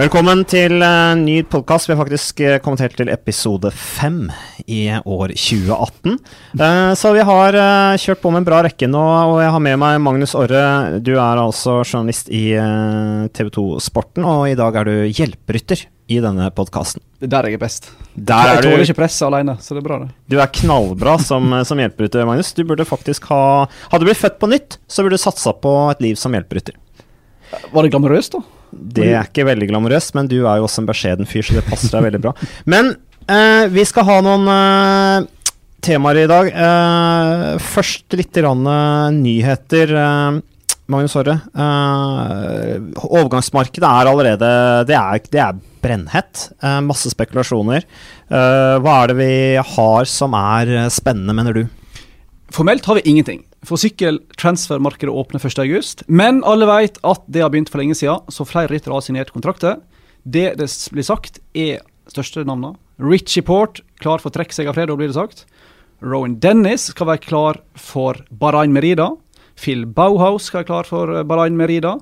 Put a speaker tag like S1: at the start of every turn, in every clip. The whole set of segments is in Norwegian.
S1: Velkommen til uh, ny podkast. Vi har faktisk uh, kommet helt til episode fem i år 2018. Uh, så vi har kjørt på med en bra rekke nå, og jeg har med meg Magnus Orre. Du er altså journalist i TV 2 Sporten, og i dag er du hjelperytter i denne podkasten.
S2: Det er der jeg er best.
S1: Der
S2: jeg tåler ikke presset alene, så det er bra, det.
S1: Du er knallbra som, som hjelperytter, Magnus. Du burde faktisk ha Hadde du blitt født på nytt, så burde du satsa på et liv som hjelperytter.
S2: Var det glamorøst, da?
S1: Det er ikke veldig glamorøst, men du er jo også en beskjeden fyr, så det passer deg veldig bra. Men eh, vi skal ha noen eh, temaer i dag. Eh, først litt rann, nyheter. Eh, Magnus Aare. Eh, overgangsmarkedet er allerede Det er, det er brennhett. Eh, masse spekulasjoner. hva er det vi har som er spennende, mener du?
S2: Formelt har vi ingenting. For sykkeltransfermarkedet åpner 1.8, men alle vet at det har begynt for lenge siden, så flere ryttere har signert kontrakter. Det det blir sagt, er største navnene. Richie Port klar for å trekke seg av fredag, blir det sagt. Rowan Dennis skal være klar for Bahrain Merida. Phil Bauhaus skal være klar for Bahrain Merida.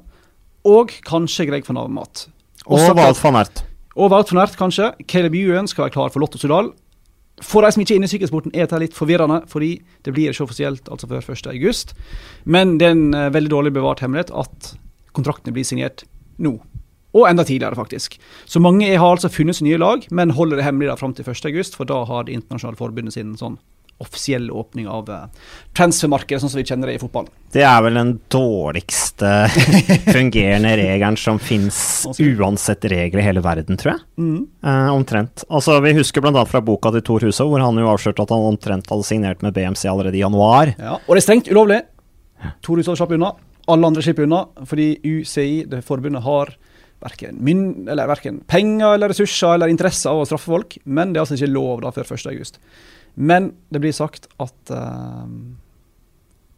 S2: Og kanskje Greg van Avermat.
S1: Og Wout van Ert.
S2: Og Wout van Ert, kanskje. Caleb Ewan skal være klar for Lotto Sudal. For de som ikke er inne i sykkelsporten, er dette litt forvirrende, fordi det blir ikke offisielt altså før 1.8. Men det er en uh, veldig dårlig bevart hemmelighet at kontraktene blir signert nå. Og enda tidligere, faktisk. Så mange har altså funnet seg nye lag, men holder det hemmelig fram til 1.8, for da har det internasjonale forbundet sin sånn offisiell åpning av uh, transfermarkedet, sånn som vi kjenner det i fotballen.
S1: Det er vel den dårligste fungerende regelen som fins uansett regler i hele verden, tror jeg. Mm. Eh, omtrent. Altså, Vi husker bl.a. fra boka til Tor Husov, hvor han jo avslørte at han omtrent hadde signert med BMC allerede i januar.
S2: Ja, Og det er strengt ulovlig. Tor Husov slapp unna. Alle andre slipper unna, fordi UCI, det forbundet, har verken, min, eller verken penger eller ressurser eller interesse av å straffe folk, men det er altså ikke lov da før 1.8. Men det blir sagt at uh,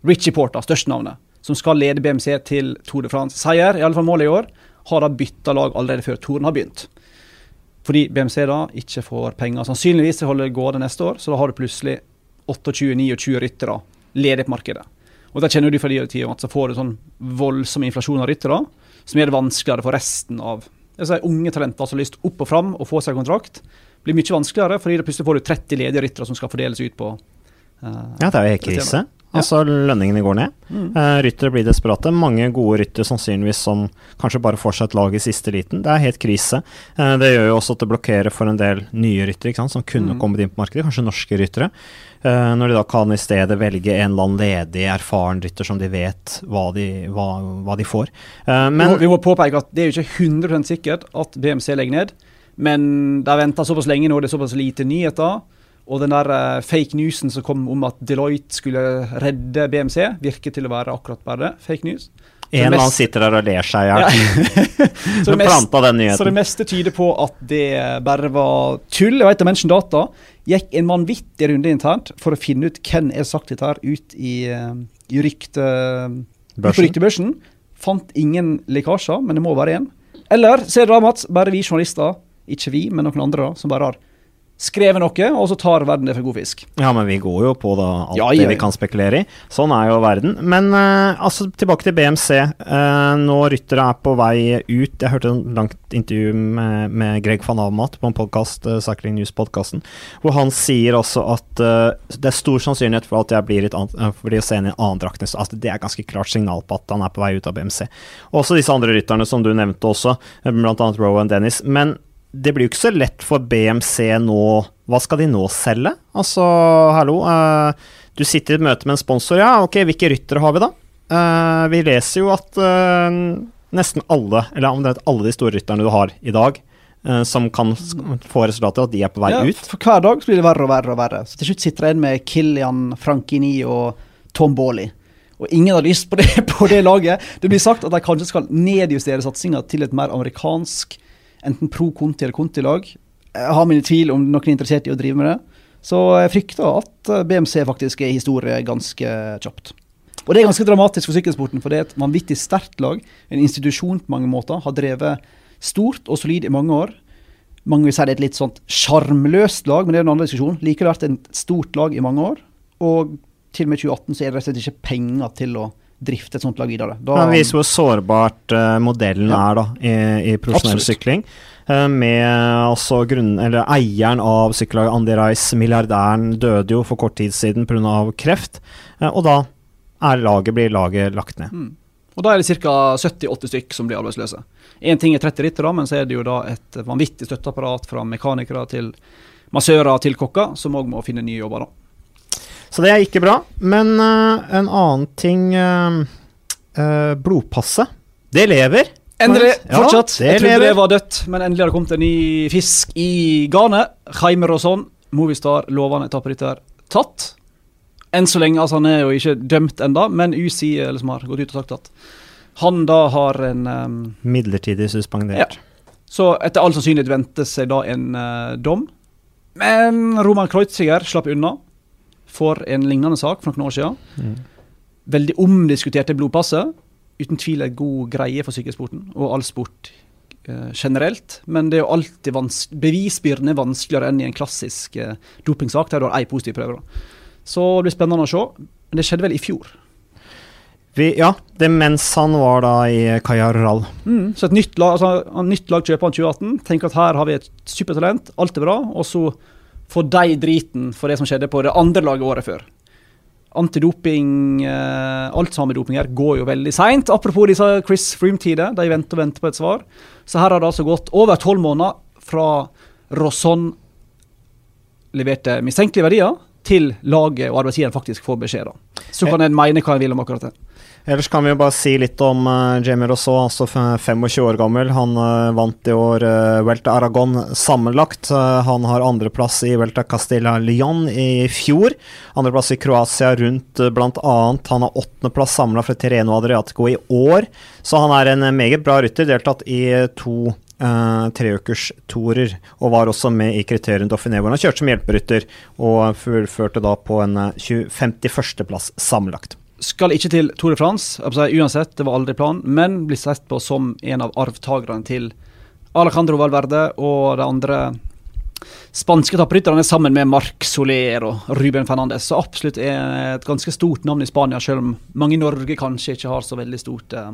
S2: Richie Porta, størstenavnet, som skal lede BMC til Tour de France-seier, i alle fall målet i år, har da bytta lag allerede før touren har begynt. Fordi BMC da ikke får penger sannsynligvis til å holde gående neste år, så da har du plutselig 28-29 ryttere ledig på markedet. Og da kjenner du fra de tida at så får du sånn voldsom inflasjon av ryttere, som gjør det vanskeligere for resten av si, unge talenter som har lyst opp og fram og få seg kontrakt blir mye vanskeligere, fordi da plutselig får du 30 ledige ryttere som skal fordeles ut på
S1: uh, Ja, det er jo helt krise. Altså Lønningene går ned. Mm. Uh, ryttere blir desperate. Mange gode ryttere sannsynligvis som kanskje bare får seg et lag i siste liten. Det er helt krise. Uh, det gjør jo også at det blokkerer for en del nye ryttere som kunne mm. kommet inn på markedet, kanskje norske ryttere. Når de da kan i stedet velge en eller annen ledig, erfaren rytter som de vet hva de, hva, hva de får.
S2: men vi må, vi må påpeke at det er jo ikke 100 sikkert at BMC legger ned. Men de har venta såpass lenge nå, det er såpass lite nyheter. Og den der uh, fake newsen som kom om at Deloitte skulle redde BMC, virker til å være akkurat bare det. Fake news.
S1: En eller annen sitter der og ler seg i hjel. så,
S2: det så det meste tyder på at det bare var tull. Jeg vet at Mention Data gikk en vanvittig runde internt for å finne ut hvem er sagt dette her ut i, uh, i rykte, ryktebørsen. Fant ingen lekkasjer, men det må være én. Eller ser du da, Mats, bare vi journalister ikke vi, men noen andre, da, som bare har skrevet noe, og så tar verden det for god fisk.
S1: Ja, men vi går jo på da alt ja, ja, ja. det vi kan spekulere i. Sånn er jo verden. Men uh, altså, tilbake til BMC. Uh, eh, nå ryttere er på vei ut. Jeg hørte et langt intervju med, med Greg van Avmat på en podkast, uh, eh, Cycling News-podkasten, hvor han sier også at uh, det er stor sannsynlighet for at jeg blir litt annet, fordi å se en i annen drakt. Altså, det er ganske klart signal på at han er på vei ut av BMC. Også disse andre rytterne som du nevnte også, bl.a. Rowan Dennis. Men det blir jo ikke så lett for BMC nå. Hva skal de nå selge? Altså, hallo. Uh, du sitter i et møte med en sponsor. Ja, ok, hvilke ryttere har vi da? Uh, vi leser jo at uh, nesten alle, eller om det er alle de store rytterne du har i dag, som kan få resultater, at de er på vei ja, ut.
S2: For hver dag blir det verre og verre og verre. Så til slutt sitter jeg igjen med Kilian Frankini og Tom Baalley. Og ingen har lyst på det, på det laget. Det blir sagt at de kanskje skal nedjustere satsinga til et mer amerikansk enten pro Conti eller Conti-lag. Jeg har mine tvil om noen er interessert i å drive med det. Så jeg frykter at BMC faktisk er historie ganske kjapt. Og det er ganske dramatisk for sykkelsporten, for det er et vanvittig sterkt lag. En institusjon på mange måter. Har drevet stort og solid i mange år. Mange vil si det er et litt sånt sjarmløst lag, men det er en annen diskusjon. Likevel har det vært et stort lag i mange år. Og til og med 2018 så er det rett og slett ikke penger til å drifte et sånt lag videre.
S1: Da, det viser hvor sårbart uh, modellen ja. er da, i, i profesjonell sykling. Uh, med altså grunn, eller eieren av sykkellaget Andi Reis, milliardæren, døde jo for kort tid siden pga. kreft. Uh, og da er laget, blir laget lagt ned. Mm.
S2: Og Da er det ca. 70-80 stykk som blir arbeidsløse. Én ting er 30 ryttere, men så er det jo da et vanvittig støtteapparat fra mekanikere til massører til kokker, som òg må finne nye jobber. da.
S1: Så det er ikke bra. Men uh, en annen ting uh, uh, Blodpasset. Det lever.
S2: Endelig, fortsatt. Ja, jeg trodde det var dødt, men endelig har det kommet en ny fisk i garnet. Heimer og sånn. Movistar, lovende etapperytter, tatt. Enn så lenge, altså Han er jo ikke dømt enda, men UCI liksom har gått ut og sagt at han da har en um,
S1: Midlertidig suspendert.
S2: Ja. Så etter all sannsynlighet ventes seg da en uh, dom. Men Roman Kreuziger slapp unna for en lignende sak for noen år siden. Mm. Veldig omdiskuterte blodpasset. Uten tvil en god greie for sykkelsporten og all sport eh, generelt. Men det er jo alltid bevisbyrden er vanskeligere enn i en klassisk eh, dopingsak der du har én positiv prøve. Så det blir spennende å se. Men det skjedde vel i fjor.
S1: Vi, ja, det mens han var da i Kajaral.
S2: Mm, så et nytt lag, altså, nytt lag kjøper han 2018. Tenker at her har vi et supertalent, alt er bra. Og så får de driten for det som skjedde på det andre laget året før. Antidoping eh, Alt som har med doping her, går jo veldig seint. Apropos disse Chris Froome-tider, de venter og venter på et svar. Så her har det altså gått over tolv måneder fra Rosson leverte mistenkelige verdier, til laget og arbeidsgiveren faktisk får beskjed. Så kan en mene hva en vil om akkurat det.
S1: Ellers kan vi jo bare si litt om uh, Jamie Rousseau, altså 25 år gammel. Han uh, vant i år uh, Velta Aragon sammenlagt. Uh, han har andreplass i Velta Castilla Lyon i fjor. Andreplass i Kroatia rundt uh, bl.a. Han har åttendeplass samla fra Tireno Adriatico i år. Så han er en meget bra rytter. Deltatt i to Uh, treukerstorer, og var også med i Kriterium Dauphiné, hvor han kjørte som hjelperytter, og fullførte da på en uh, 51.-plass sammenlagt
S2: skal ikke til Tour de France, uansett, det var aldri planen, men blir sett på som en av arvtakerne til Alejandro Valverde og de andre spanske tapprytterne sammen med Marc Soler og Ruben Fernandes. Så absolutt er et ganske stort navn i Spania, selv om mange i Norge kanskje ikke har så veldig stort eh,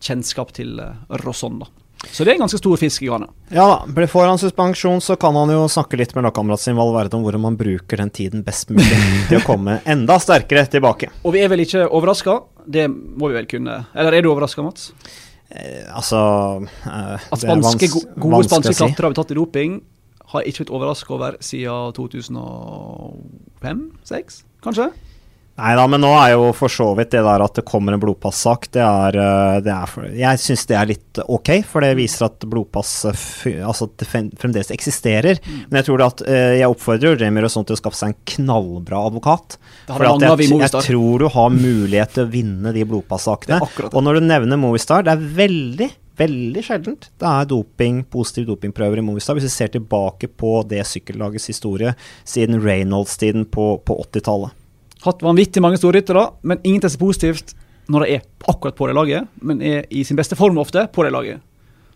S2: kjennskap til eh, Rosson. da. Så det er en ganske stor fisk i garnet.
S1: Ja da. Får han suspensjon, så kan han jo snakke litt med lagkameraten sin Valverde om hvordan man bruker den tiden best mulig til å komme enda sterkere tilbake.
S2: Og vi er vel ikke overraska? Det må vi vel kunne Eller er du overraska, Mats?
S1: Eh, altså
S2: eh, At spanske, gode spanske klatrere har blitt tatt i doping, har jeg ikke blitt overraska over siden 2005-2006, kanskje?
S1: Nei da, men nå er jo for så vidt det der at det kommer en blodpassak, det er, eh, det er for, Jeg syns det er litt ok, for det viser at blodpass altså at det fremdeles eksisterer. Mm. Men jeg tror det at eh, jeg oppfordrer Jamie Rosson til å skaffe seg en knallbra advokat. For jeg, jeg, tror du har mulighet til å vinne de blodpassakene. Og når du nevner Movistar, det er veldig veldig sjeldent det er doping, positive dopingprøver i Movistar. Hvis vi ser tilbake på det sykkellagets historie siden Reynolds-tiden på, på 80-tallet.
S2: Hatt vanvittig mange storryttere, men ingenting så positivt når de er akkurat på det laget, men er i sin beste form ofte på det laget.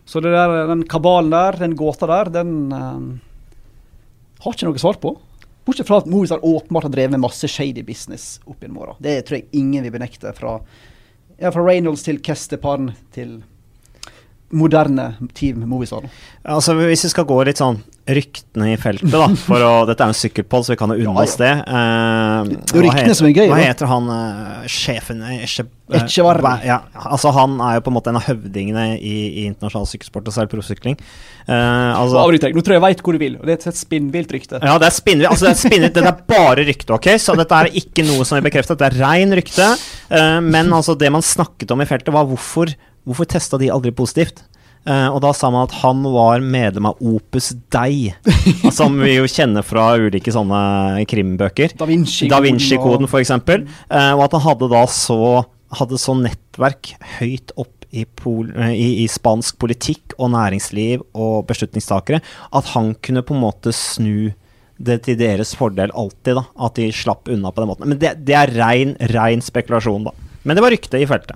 S2: Så det der, den kabalen der, den gåta der, den uh, har ikke noe svar på. Bortsett fra at Movistar åpenbart har drevet med masse shady business opp gjennom åra. Det tror jeg ingen vil benekte. Fra, ja, fra Reynolds til Kesteparn til moderne Team Movistar?
S1: Altså, hvis vi skal gå litt sånn ryktene i feltet, da for å, Dette er en sykkelpodd, så vi kan jo unne oss det.
S2: Uh, det er ryktene som er gøy.
S1: Hva heter han uh, sjefen
S2: Echevarri.
S1: Uh, ja, altså Han er jo på en måte en av høvdingene i, i internasjonal sykkelsport, og særlig proffsykling. Uh,
S2: altså, Nå tror jeg jeg veit hvor du vil, og det er et spinnvilt rykte.
S1: Ja, det er spinnvilt. Altså, det er spinnvilt, det er bare rykte, ok? Så dette er ikke noe som er bekreftet, det er rein rykte. men altså, det man snakket om i feltet, var hvorfor Hvorfor testa de aldri positivt? Uh, og da sa man at han var medlem av Opus Dei, som vi jo kjenner fra ulike sånne krimbøker.
S2: Da Vinci-koden, da
S1: Vinci og... f.eks. Uh, og at han hadde da så, hadde så nettverk høyt opp i, pol, uh, i, i, spansk politikk og næringsliv og beslutningstakere at han kunne på en måte snu det til deres fordel alltid, da. At de slapp unna på den måten. Men det, det er rein, rein spekulasjon, da. Men det var rykte i feltet.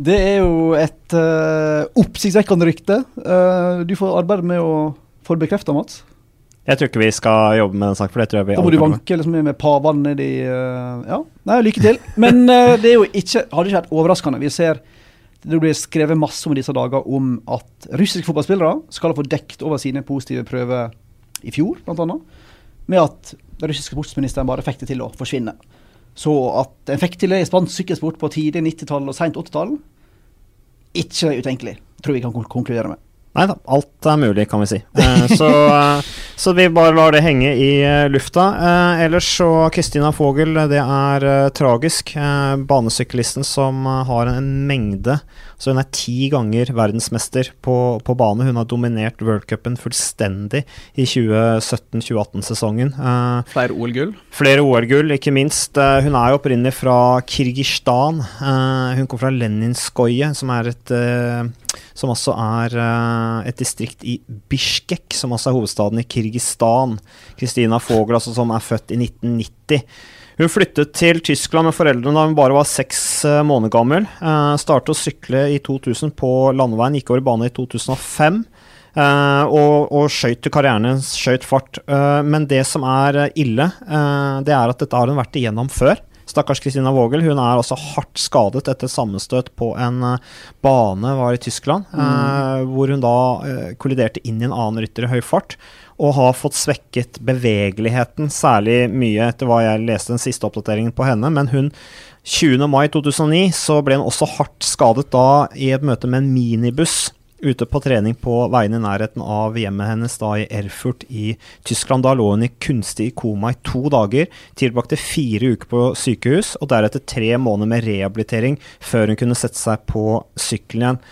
S2: Det er jo et uh, oppsiktsvekkende rykte. Uh, du får arbeide med å få det bekrefta, Mats.
S1: Jeg tror ikke vi skal jobbe med den saken, for det tror jeg vi
S2: Da må du vanke liksom, med pavene nedi uh, Ja, nei, lykke til. Men uh, det er jo ikke Hadde ikke vært overraskende. Vi ser det blir skrevet masse om disse dager om at russiske fotballspillere skal få dekt over sine positive prøver i fjor, bl.a. Med at den russiske sportsministeren bare fikk det til å forsvinne. Så at en fikk til det i spansk sykkelsport på tidlig 90-tall og seint 80-tall, ikke utenkelig, tror vi kan konkludere med.
S1: Nei da, alt er mulig, kan vi si. Eh, så, eh, så, vi bare lar det henge i eh, lufta. Ellers så Kristina Fogel, det er tragisk. Banesyklisten som har en mengde Så hun er ti ganger verdensmester på, på bane. Hun har dominert worldcupen fullstendig i 2017-2018-sesongen.
S2: flere OL-gull?
S1: Flere OL-gull, ikke minst. hun er jo opprinnelig fra Kirgistan. hun kom fra Leninskoje, som er et som altså er uh, et distrikt i Bishkek, som altså er hovedstaden i Kirgistan. Kristina Fogel, altså, som er født i 1990. Hun flyttet til Tyskland med foreldrene da hun bare var seks uh, måneder gammel. Uh, startet å sykle i 2000 på landeveien, gikk over bane i 2005. Uh, og, og skøyt til karrieren skøyt fart. Uh, men det som er ille, uh, det er at dette har hun vært igjennom før. Stakkars Kristina Vågel. Hun er også hardt skadet etter sammenstøt på en uh, bane var i Tyskland, mm. eh, hvor hun da eh, kolliderte inn i en annen rytter i høy fart. Og har fått svekket bevegeligheten særlig mye, etter hva jeg leste den siste oppdateringen på henne. Men hun 20. mai 2009 så ble hun også hardt skadet da i et møte med en minibuss ute på trening på veiene i nærheten av hjemmet hennes da i Erfurt i Tyskland. Da lå hun i kunstig koma i to dager, tilbrakte fire uker på sykehus og deretter tre måneder med rehabilitering før hun kunne sette seg på sykkelen igjen.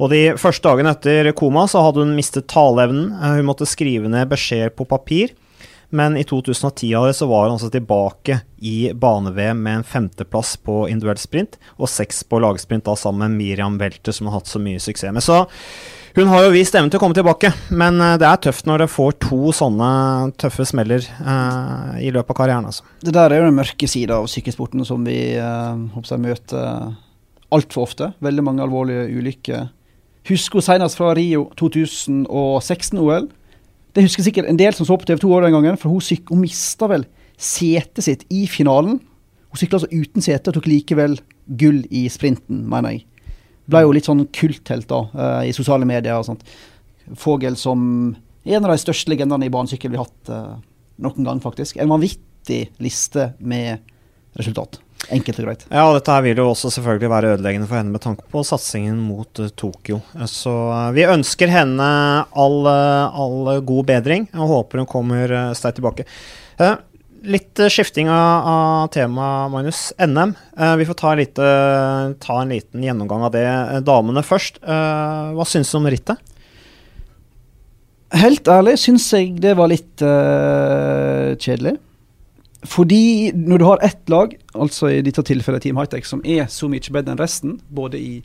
S1: Og De første dagene etter koma så hadde hun mistet taleevnen. Hun måtte skrive ned beskjeder på papir. Men i 2010 så var hun altså tilbake i bane-VM med en femteplass på individuell sprint og seks på lagsprint da sammen med Miriam Welter, som har hatt så mye suksess med. Så hun har jo vist evnen til å komme tilbake, men eh, det er tøft når det får to sånne tøffe smeller eh, i løpet av karrieren. Altså.
S2: Det der er jo den mørke sida av sykkelsporten som vi eh, møter altfor ofte. Veldig mange alvorlige ulykker. Husker hun senest fra Rio 2016-OL det husker sikkert en del som så på TV 2 år den gangen, for hun, syk, hun mista vel setet sitt i finalen. Hun sykla altså uten sete og tok likevel gull i sprinten, mener jeg. Ble jo litt sånn kulthelt da, uh, i sosiale medier og sånt. Fogel som en av de største legendene i banesykkel vi har hatt uh, noen gang, faktisk. En vanvittig liste med resultat. Enkelt og greit.
S1: Ja, og dette her vil jo også selvfølgelig være ødeleggende for henne med tanke på satsingen mot uh, Tokyo. Så uh, vi ønsker henne all, uh, all, god bedring og håper hun kommer sterkt tilbake. litt skifting av, av tema, Magnus. NM. vi får ta, litt, ta, en liten gjennomgang av det. Damene først. hva syns du om rittet?
S2: Helt ærlig syns jeg det var litt kjedelig. Fordi når du har ett lag, altså i dette tilfellet Team Hightech, som er så mye bedre enn resten, både i,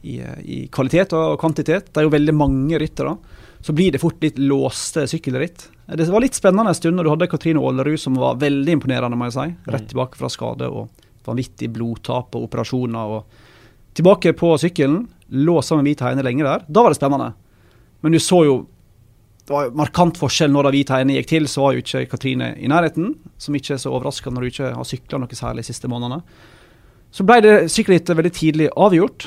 S2: i, i, kvalitet og kvantitet, det er jo veldig mange ryttere, så blir det fort litt låste sykkelritt. Det var litt spennende en stund når du hadde Katrine Aalerud, som var veldig imponerende, må jeg si. Rett mm. tilbake fra skade og vanvittig blodtap og operasjoner. og Tilbake på sykkelen, lå sammen med Hvite Heine lenge der. Da var det spennende. Men du så jo det var markant forskjell når vi tegnene gikk til, så var jo ikke Katrine i nærheten. Som ikke er så overraskende når du ikke har sykla noe særlig de siste månedene. Så ble det sikkert veldig tidlig avgjort,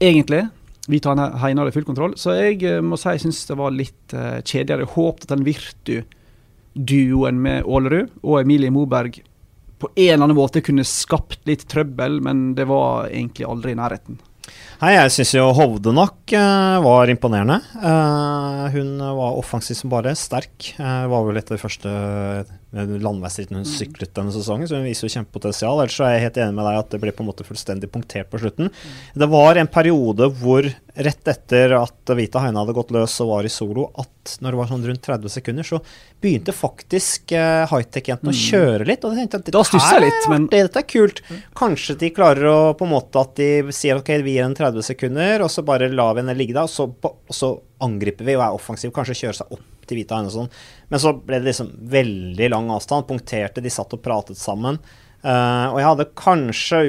S2: egentlig. Vi tar Heine hadde full kontroll. Så jeg uh, må si jeg syns det var litt uh, kjedelig. Jeg håpet at den Virtu-duoen med Ålerud og Emilie Moberg på en eller annen måte kunne skapt litt trøbbel, men det var egentlig aldri i nærheten.
S1: Nei, jeg syns jo Hovde nok uh, var imponerende. Uh, hun var offensiv som bare, sterk. Uh, var vel et av de første landeveisrittene hun syklet denne sesongen, så hun viser jo kjempepotensial. Ellers er jeg helt enig med deg at det ble på en måte fullstendig punktert på slutten. Det var en periode hvor, rett etter at Vita Heine hadde gått løs og var i solo, at når det var sånn rundt 30 sekunder, så begynte faktisk uh, high-tech-jentene å mm. kjøre litt. Og jeg tenkte at dette, her, litt, men... dette er kult. Kanskje de klarer å på en måte at de sier ok, vi gir en 30 30 sekunder, og så bare lar vi henne ligge der, og så, og så angriper vi og er offensive. Kanskje kjører seg opp til Vita og sånn. Men så ble det liksom veldig lang avstand. Punkterte, de satt og pratet sammen. Uh, og jeg hadde kanskje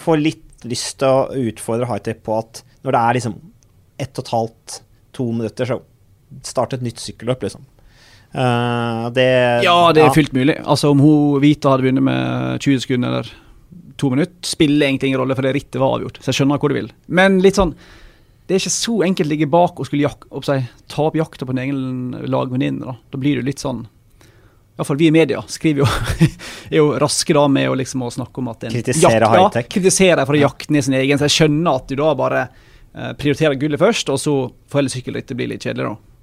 S1: få litt lyst til å utfordre Hightech på at når det er liksom ett og et halvt, to minutter, så start et nytt sykkelløp, liksom. Uh, det,
S2: ja, det er ja. fullt mulig. Altså Om hun Vita hadde begynt med 20 sekunder eller to minutter, spiller egentlig ingen rolle, for det rittet var avgjort. Så jeg skjønner hvor du vil. Men litt sånn det er ikke så enkelt å ligge bak og skulle jak opp seg, ta opp jakta på en egen lagvenninne. Da. da blir du litt sånn Iallfall vi i media skriver jo, er jo raske da med å, liksom, å snakke om at
S1: en Kritisere high-tech.
S2: Ja, kritisere for å jakte ned sin egen. Så jeg skjønner at du da bare eh, prioriterer gullet først, og så får heller sykkelrittet bli litt kjedelig, da.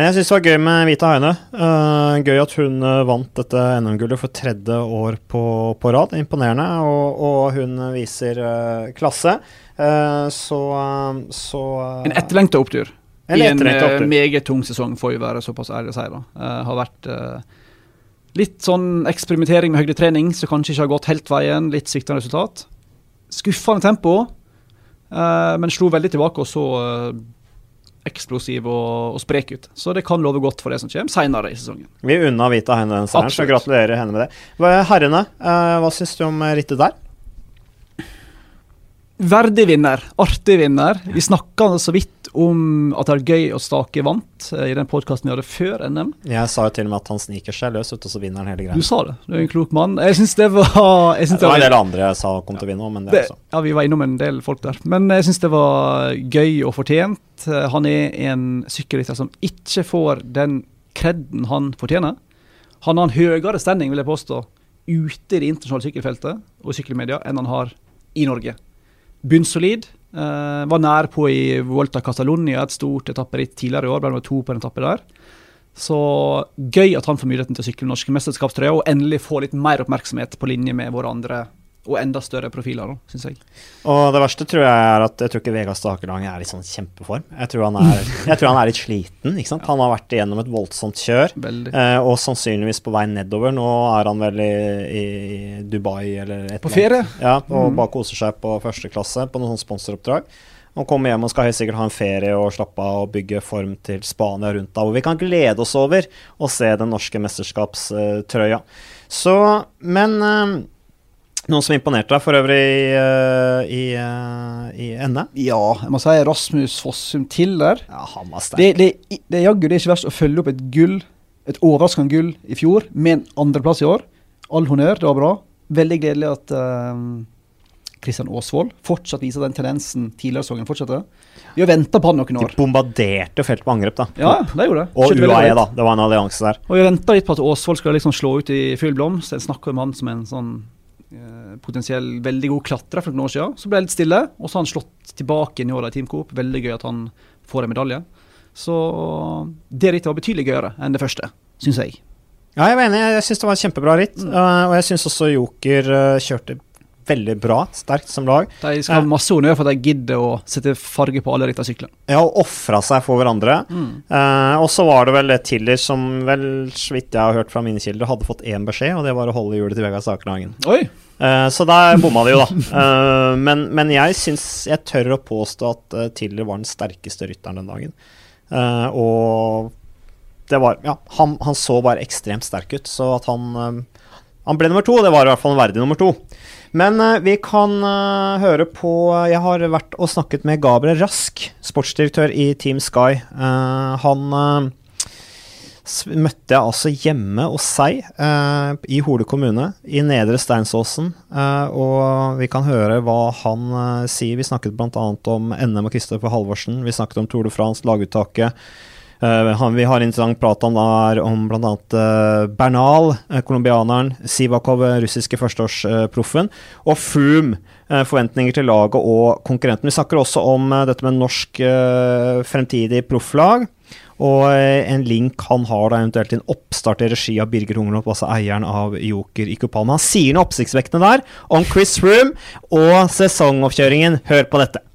S1: Men jeg syns det var gøy med Vita Heine. Uh, gøy at hun uh, vant dette NM-gullet for tredje år på, på rad. Imponerende. Og, og hun viser uh, klasse. så, så
S2: En etterlengta opptur. En I en meget tung sesong, får vi være såpass ærlig å si. da. har vært Litt sånn eksperimentering med høydetrening som kanskje ikke har gått helt veien. Litt sviktende resultat. Skuffende tempo, eh, men slo veldig tilbake og så eh, eksplosiv og, og, sprek ut. Så det kan love godt for det som kommer senere i sesongen.
S1: Vi unna Vita henne den seieren, så gratulerer henne med det. Herrene, eh, hva syns du om rittet der?
S2: Verdig vinner, artig vinner. Vi snakka så vidt om at det er gøy å Stake vant eh, i den podkasten vi hadde før NM.
S1: Jeg sa jo til og med at han sniker seg løs ut, og så vinner han hele greia.
S2: Du sa det. Du er en klok mann. Jeg syns det var
S1: Det var en del andre jeg sa kom til å vinne òg, men det, det også.
S2: Ja, vi var innom en del folk der. Men jeg syns det var gøy og fortjent. Han er en sykkelrytter som ikke får den kreden han fortjener. Han har en høyere standing, vil jeg påstå, ute i det internasjonale sykkelfeltet og sykkelmedia enn han har i Norge bunnsolid. Uh, var nær på i Volta Catalonia, et stort etapperitt tidligere i år. Ble nummer to på en etappe der. Så gøy at han får muligheten til å sykle norske mesterskapstrøya og endelig få litt mer oppmerksomhet på linje med våre andre og enda større profiler, syns jeg.
S1: Og det verste tror jeg er at jeg tror ikke Vegard Stakelang er i sånn kjempeform. Jeg tror, han er, jeg tror han er litt sliten. ikke sant? Han har vært igjennom et voldsomt kjør, eh, og sannsynligvis på vei nedover. Nå er han vel i, i Dubai eller et
S2: På ferie?
S1: Ja, og mm. bare koser seg på første klasse på noen sponsoroppdrag. Og kommer hjem og skal helt sikkert ha en ferie og slappe av og bygge form til Spania rundt da, hvor vi kan glede oss over å se den norske mesterskapstrøya. Så, men eh, noen som imponerte deg for øvrig i, i, uh, i NM?
S2: Ja, jeg må si Rasmus Fossum Tiller.
S1: Ja, han var sterk.
S2: Det, det, det, jaggu det er ikke verst å følge opp et gull, et overraskende gull i fjor, med en andreplass i år. All honnør, det var bra. Veldig gledelig at Kristian uh, Aasvold fortsatt viser den tendensen tidligere sesongen fortsetter. Vi har venta på han noen år.
S1: De bombarderte feltet på angrep, da.
S2: Ja, det gjorde det.
S1: Og UAE, da. Det var en allianse der.
S2: Og vi venta litt på at Aasvold skulle liksom slå ut i full blomst. Jeg snakker om han som en sånn Eh, potensiell veldig god klatrer for noen år siden. Så ble det litt stille, og så har han slått tilbake i år i Team Coop. Veldig gøy at han får en medalje. Så det rittet var betydelig gøyere enn det første, syns jeg.
S1: Ja, jeg var enig. Jeg syns det var et kjempebra ritt. Mm. Uh, og jeg syns også Joker uh, kjørte veldig bra, sterkt som lag.
S2: De skal ha masse honnør for at de gidder å sette farge på alle disse sykler.
S1: Ja, og ofra seg for hverandre. Mm. Eh, og så var det vel Tiller som vel, så vidt jeg har hørt fra mine kilder, hadde fått én beskjed, og det var å holde hjulet til Vegard Sakerhagen. Eh, så der bomma de jo, da. eh, men, men, jeg syns Jeg tør å påstå at uh, Tiller var den sterkeste rytteren den dagen. og det var Ja, han, han, så bare ekstremt sterk ut, så at han Han ble nummer to, og det var i hvert fall en verdig nummer to. Men uh, vi kan uh, høre på Jeg har vært og snakket med Gabriel Rask, sportsdirektør i Team Sky. Uh, han møtte jeg altså hjemme hos seg i Hole kommune, i Nedre Steinsåsen. og vi kan høre hva han sier. Vi snakket bl.a. om NM og Kristoffer Halvorsen. Vi snakket om Tour de France, laguttaket. Uh, vi har interessant prat om, der, om bl.a. Uh, Bernal, uh, colombianeren, Sivakov, russiske førsteårsproffen, og Froome, forventninger til laget og konkurrenten. Vi snakker også om dette med norsk fremtidig profflag. Og en link han har da eventuelt til en oppstart i regi av Birger Hungerlopp, altså eieren av Joker i Kupalma. Han sier noe oppsiktsvekkende der om Chris Froome og sesongoppkjøringen. Hør på dette.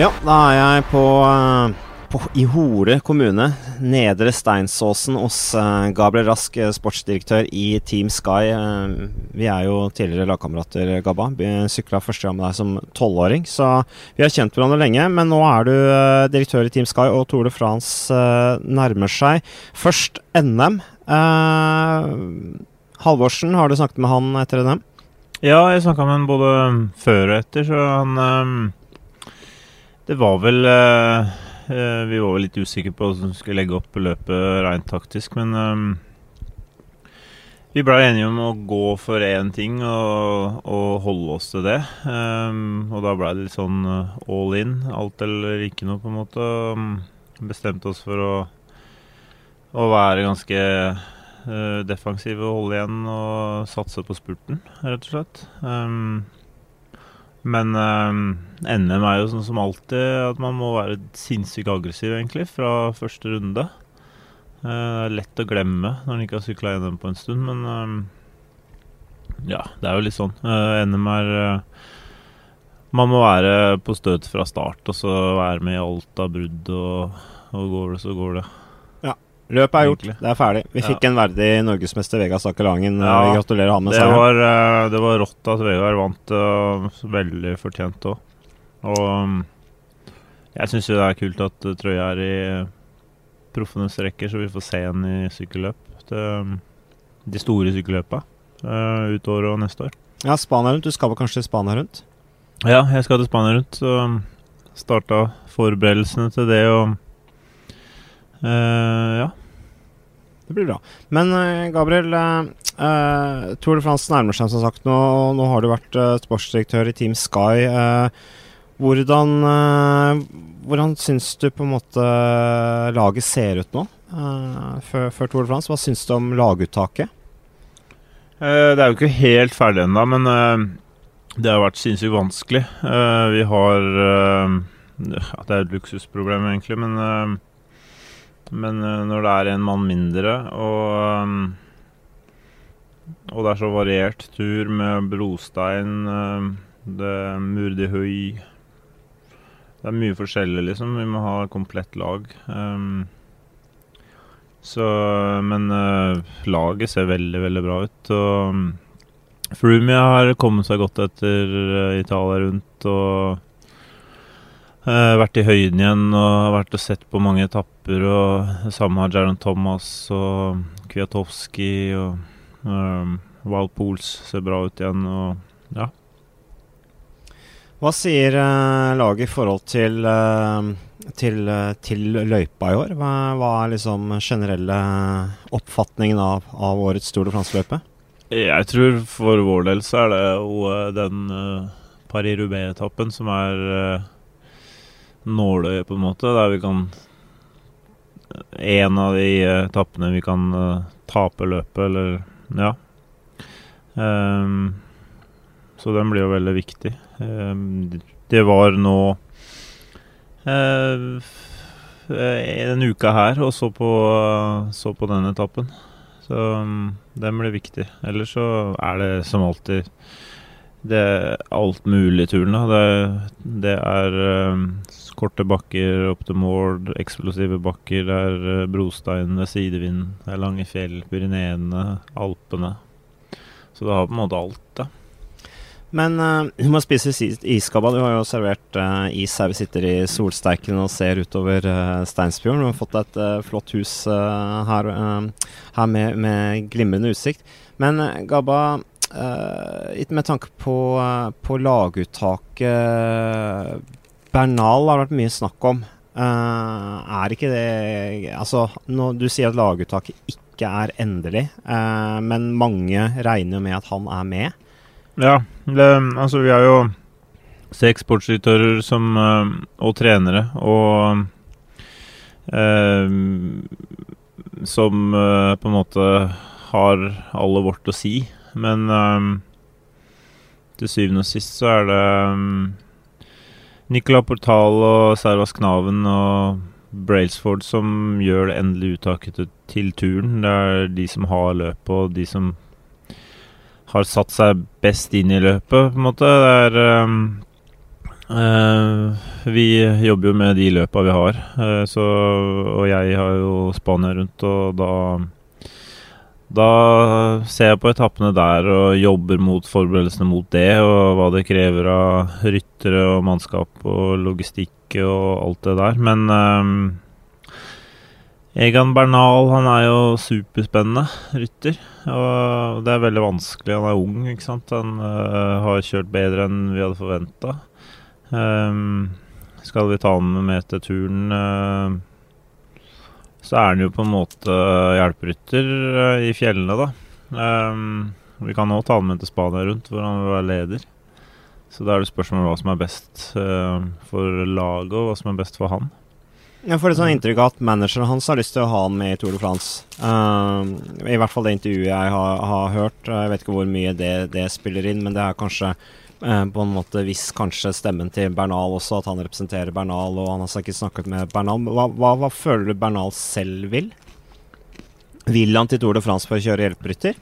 S1: Ja, da er jeg på, eh, på i Hore kommune, Nedre Steinsåsen, hos uh, Gabriel Rask, eh, sportsdirektør i Team Sky. Vi er jo tidligere lagkamerater, Gabba. Sykla første gang med deg som tolvåring, så vi har kjent hverandre lenge. Men nå er du direktør i Team Sky, og Tour de France nærmer seg. Først NM. Halvorsen, har du snakket med han etter NM?
S3: Ja, jeg snakka med han både før og etter, så han Det var vel uh, Vi var vel litt usikre på hvordan vi skulle legge opp løpet rent taktisk, men um, vi ble enige om å gå for én ting og, og, holde oss til det. Um, og da ble det litt sånn all in, alt eller ikke noe, på en måte. Bestemte oss for å, å være ganske defensive og holde igjen og satse på spurten, rett og slett. Um, men um, NM er jo sånn som alltid at man må være sinnssykt aggressiv, egentlig, fra første runde. Uh, det er lett å glemme når man ikke har sykla NM på en stund, men um, ja, det er jo litt sånn. Uh, NM er uh, Man må være på støt fra start og så være med i alt av brudd, og, og går det, så går det.
S1: Løpet er gjort, det er ferdig. Vi fikk en verdig norgesmester, Vegard Stakkelangen. Ja, vi gratulerer han med
S3: seieren. Var, eh, det var rått at Vegard vant, uh, veldig fortjent òg. Og um, jeg syns jo det er kult at trøya er i proffenes rekker, så vi får se en i sykkelløp. Det, um, de store sykkelløpa uh, ut året og neste år.
S1: Ja, Spania rundt. Du skal vel kanskje til Spania rundt?
S3: Ja, jeg skal til Spania rundt. Så um, starta forberedelsene til det og uh, ja.
S1: Det blir bra. Men uh, Gabriel, eh, Tour de France nærmer seg som sagt nå. Nå har du vært eh, sportsdirektør i Team Sky. hvordan hvordan syns du på en måte laget ser ut nå før, før, Tour de France? Hva syns du om laguttaket?
S3: det er jo ikke helt ferdig ennå, men det har vært sinnssykt vanskelig. vi har Det er et luksusproblem, egentlig, men men uh, når det er en mann mindre, og, um, og det er så variert tur med brostein, uh, det er høy Det er mye forskjellig, liksom. Vi må ha komplett lag. Så Men laget ser veldig, veldig bra ut. Og Frumia har kommet seg godt etter Italia rundt og vært i høyden igjen og vært og sett på mange etapper. og Sammen har Jaron Thomas og Kwiatowski og um, Wild Pools ser bra ut igjen. og ja.
S1: Hva sier uh, laget i forhold til, uh, til, til, løypa i år? Hva, hva, er liksom generelle oppfatningen av, av årets Tour de France-løype?
S3: Jeg tror for vår del så er det jo den Paris-Roubais-etappen som er nåløye, på en måte, der vi kan En av de etappene vi kan uh, tape løpet, eller Ja. Um, så den blir jo veldig viktig. Um, det var nå uh, en uke her og så på, så på den etappen. Så um, den blir viktig. Ellers så er det som alltid det er alt mulig i turen. Det, det er um, korte bakker opp til mål, eksplosive bakker. Det er uh, brostein, det er sidevind, det er lange fjell, Pyreneene, Alpene. Så det har på en måte alt, da.
S1: Men uh, du må spise iskabba. Du har jo servert uh, is her vi sitter i solsteiken og ser utover uh, Steinsfjorden. Du har fått et uh, flott hus her, her med, med, glimrende utsikt. Men Gabba, med tanke på, på laguttaket Bernal har vært mye snakk om. Uh, er ikke det Altså, nå, du sier at laguttaket ikke er endelig, uh, men mange regner jo med at han er med.
S3: Ja, det, altså vi har jo seks sportsdirektører som, uh, og trenere, og som på en måte har alle vårt å si. Men til syvende og sist så er det um, Nicolas Portal og Servas Knaven og Brailsford som gjør det endelige uttaket til, turen. Det er de som har løpet, og de som har satt seg best inn i løpet, på en måte. Det er um, uh, Vi jobber jo med de løpa vi har, uh, så, og jeg har jo Spania rundt, og da da ser jeg på etappene der og jobber mot forberedelsene mot det, og hva det krever av ryttere og mannskap og logistikk og alt det der. Men um, Egan Bernal han er jo superspennende rytter. Og det er veldig vanskelig. Han er ung, ikke sant. Han uh, har kjørt bedre enn vi hadde forventa. Um, skal vi ta han med til turen, så er han jo på en måte hjelperytter i fjellene, da. vi kan òg ta han med til Spania rundt, hvor han vil være leder. Så da er det spørsmål om hva som er best for laget, og hva som er best for han.
S1: Jeg får et sånn inntrykk av at manageren hans har lyst til å ha han med i Tour de France. Uh, I hvert fall det intervjuet jeg har, har, hørt. Jeg vet ikke hvor mye det, det spiller inn, men det er kanskje uh, på en måte hvis kanskje stemmen til Bernal også, at han representerer Bernal, og han har ikke snakket med Bernal. Hva, hva, hva føler du Bernal selv vil? Vil han til Tour de France for å kjøre hjelperytter?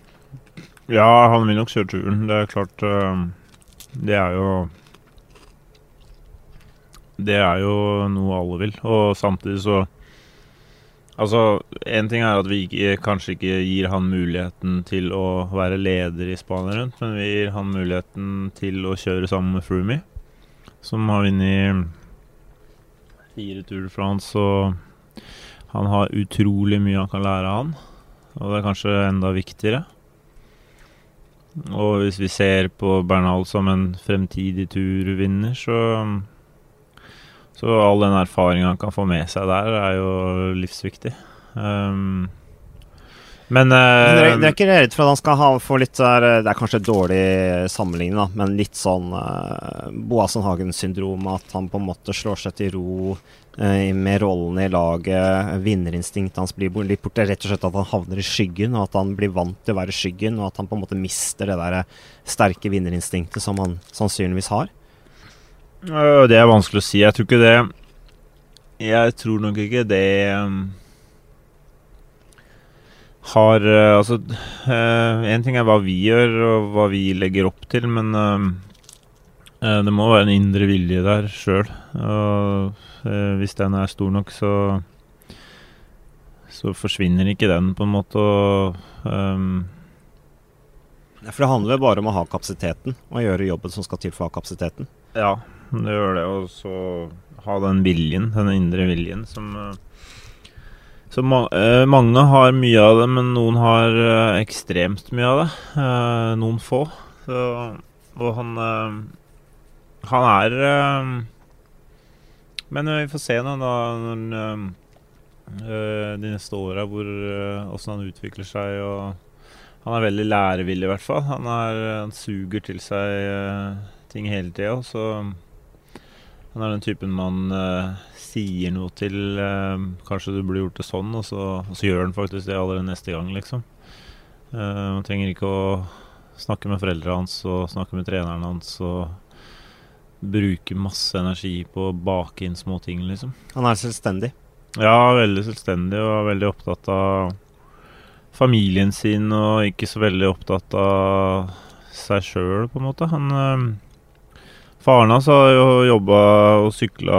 S3: Ja, han vil nok kjøre turen. Det er klart uh, Det er jo det er jo noe alle vil. Og samtidig så Altså, én ting er at vi ikke, kanskje ikke gir han muligheten til å være leder i Spania rundt, men vi gir han muligheten til å kjøre sammen med Froomey, som har vunnet fire Tour de France, og han har utrolig mye han kan lære av han. Og det er kanskje enda viktigere. Og hvis vi ser på Bernal som en fremtidig turvinner, så så all den erfaringa han kan få med seg der, er jo livsviktig. Um, men uh,
S1: Dere er ikke redd for at han skal ha, få litt der, Det er kanskje dårlig sammenligning, da, men litt sånn uh, Boasson Hagen-syndrom. At han på en måte slår seg til ro uh, med rollen i laget. Vinnerinstinktet hans blir litt borte. Rett og slett at han havner i skyggen, og at han blir vant til å være i skyggen. Og at han på en måte mister det der sterke vinnerinstinktet som han sannsynligvis har.
S3: Det er vanskelig å si. Jeg tror ikke det Jeg tror nok ikke det um, har uh, Altså Én uh, ting er hva vi gjør, og hva vi legger opp til, men uh, det må være en indre vilje der sjøl. Og hvis den er stor nok, så så forsvinner ikke den, på en måte. Og, um,
S1: for det handler bare om å ha kapasiteten og gjøre jobben som skal til for å ha kapasiteten?
S3: Ja, det gjør det. Og så ha den viljen, den indre viljen, som eh, så eh, mange har mye av det, men noen har eh, ekstremt mye av det. Noen få. Så, og han Han er Men vi får se nå, da, når, de neste åra, åssen han utvikler seg. og Han er veldig lærevillig, i hvert fall. Han, er, han suger til seg ting hele tida. Så han er den typen man uh, sier noe til. Uh, kanskje du burde gjort det sånn, og så, og så, gjør han faktisk det allerede neste gang, liksom. Uh, man trenger ikke å snakke med foreldrene hans og snakke med treneren hans og bruke masse energi på å bake inn små ting, liksom.
S1: Han er selvstendig?
S3: Ja, veldig selvstendig og veldig opptatt av familien sin og ikke så veldig opptatt av seg sjøl, på en måte. Han Faren hans har jo jobba og sykla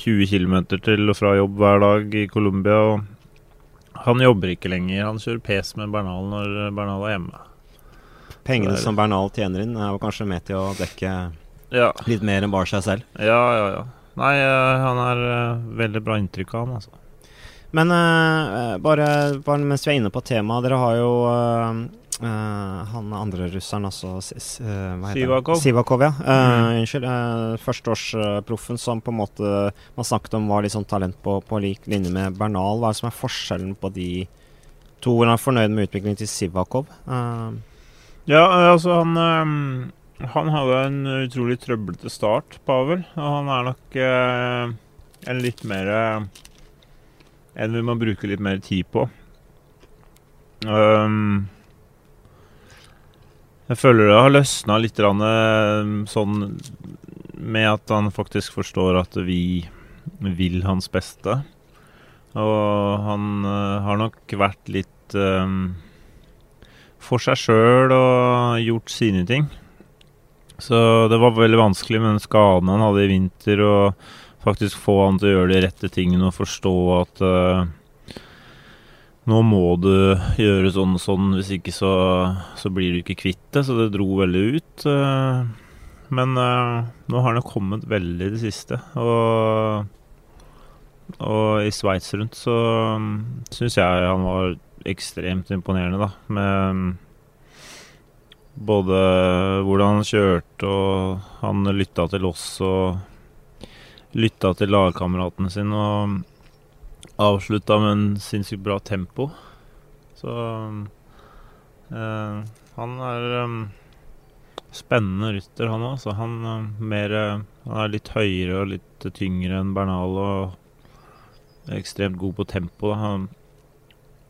S3: 20 km til og fra jobb hver dag i Colombia. Og han jobber ikke lenger. Han kjører pes med Bernal når Bernal er hjemme.
S1: Pengene som Bernal tjener inn, er jo kanskje med til å dekke ja. litt mer enn bare seg selv?
S3: Ja, ja, ja. Nei, eh, han er uh, veldig bra inntrykk av han, altså.
S1: Men uh, bare, bare, mens vi er inne på temaet, dere har jo uh, Uh, han andre russeren, altså
S3: Sivakov.
S1: Sivakov ja. Uh. Unnskyld. Uh, Førsteårsproffen som på en måte man snakket om var litt sånn talent på, på lik linje med Bernal. Hva er det som er forskjellen på de to? Hvordan er fornøyd med utviklingen til Sivakov?
S3: ja, altså han um, Han hadde en utrolig trøblete start, Pavel. Og han er nok en litt mer En vi må bruke litt mer tid på. Um, jeg føler det har løsna litt eh, sånn med at han faktisk forstår at vi vil hans beste. Og han uh, har nok vært litt um, for seg sjøl og gjort sine ting. Så det var veldig vanskelig med den skaden han hadde i vinter, å faktisk få han til å gjøre de rette tingene og forstå at uh, nå må du gjøre sånn sånn, hvis ikke så, så, blir du ikke kvitt det. Så det dro veldig ut. Eh, men uh, nå har det kommet veldig i det siste. Og, og i Sveits rundt så um, syns jeg han var ekstremt imponerende, da. Med um, både hvordan han kjørte, og han lytta til oss og lytta til lagkameratene sine og avslutta med en sinnssykt bra tempo. Så uh, han er um, spennende rytter, han òg. Han, uh, han er litt høyere og litt tyngre enn Bernal og er ekstremt god på tempo. Da. Han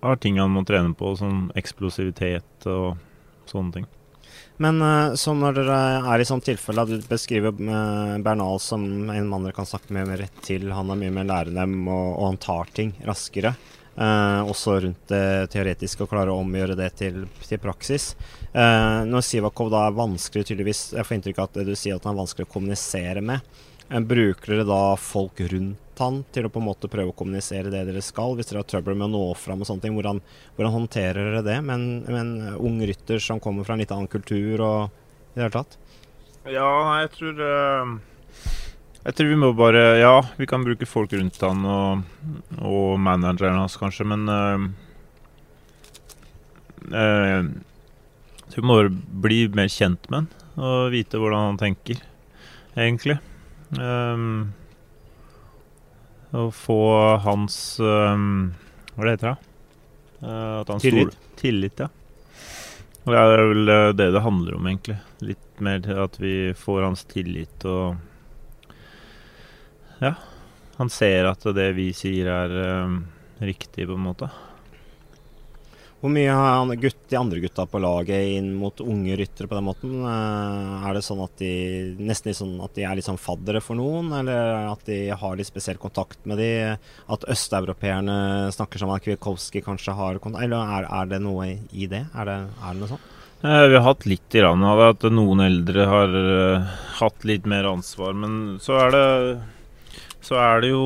S3: har ting han må trene på, som eksplosivitet og sånne ting.
S1: Men uh, så når dere er i sånn tilfelle, du beskriver uh, Bernal som en mann dere kan snakke med rett til. Han er mye mer lærende og, og han tar ting raskere. Eh, også rundt det teoretiske, og klarer å omgjøre det til, til praksis. Eh, når Sivakov da er vanskelig, tydeligvis Jeg får inntrykk av at du sier at han er vanskelig å kommunisere med. Eh, bruker dere da folk rundt han til å på en måte prøve å kommunisere det dere skal, hvis dere har trøbbel med å nå fram og sånne ting? Hvordan, hvordan håndterer dere det med en, ung rytter som kommer fra en litt annen kultur og i det hele tatt?
S3: Ja, jeg tror uh, Jeg tror vi må bare Ja, vi kan bruke folk rundt han og, og manageren hans, kanskje, men øh, øh, Jeg tror vi må bli mer kjent med han og vite hvordan han tenker, egentlig. Um, å få hans um, Hva det heter det?
S1: Uh, tillit.
S3: Tillit, ja. Og det er vel eh, det det handler om, egentlig. Litt mer til at vi får hans tillit og Ja. Han ser at det vi sier er um, riktig, på en måte.
S1: Hvor mye har gutt, de andre gutta på laget inn mot unge ryttere på den måten? Eh, er det sånn at de nesten sånn at de er litt sånn faddere for noen, eller at de har litt spesiell kontakt med de? At østeuropeerne snakker sammen, at Kwiatkowski kanskje har kontakt Eller er, er, det noe i det? Er det, er det noe sånt?
S3: Eh, vi har hatt litt i av det, at noen eldre har uh, hatt litt mer ansvar. Men så er det, så er det jo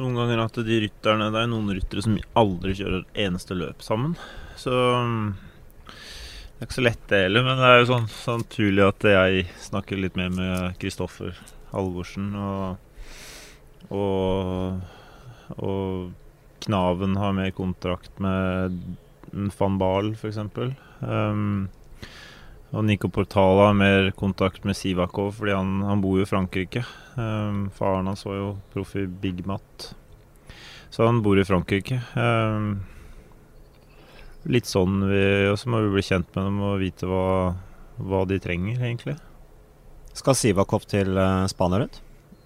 S3: noen ganger at de rytterne Det er noen ryttere som aldri kjører eneste løp sammen. Så det er ikke så lett, det heller. Men det er jo sånn, naturlig at jeg snakker litt mer med Kristoffer Halvorsen. Og, og, og Knaven har mer kontrakt med van Baal, f.eks. Um, og Nico Portala har mer kontakt med Sivakov fordi han, han bor jo i Frankrike. Um, faren hans var jo proff i Big Mat, så han bor i Frankrike. Um, litt sånn vi Og så må vi bli kjent med dem og vite hva, hva de trenger, egentlig.
S1: Skal Sivakov til uh, Spania rundt?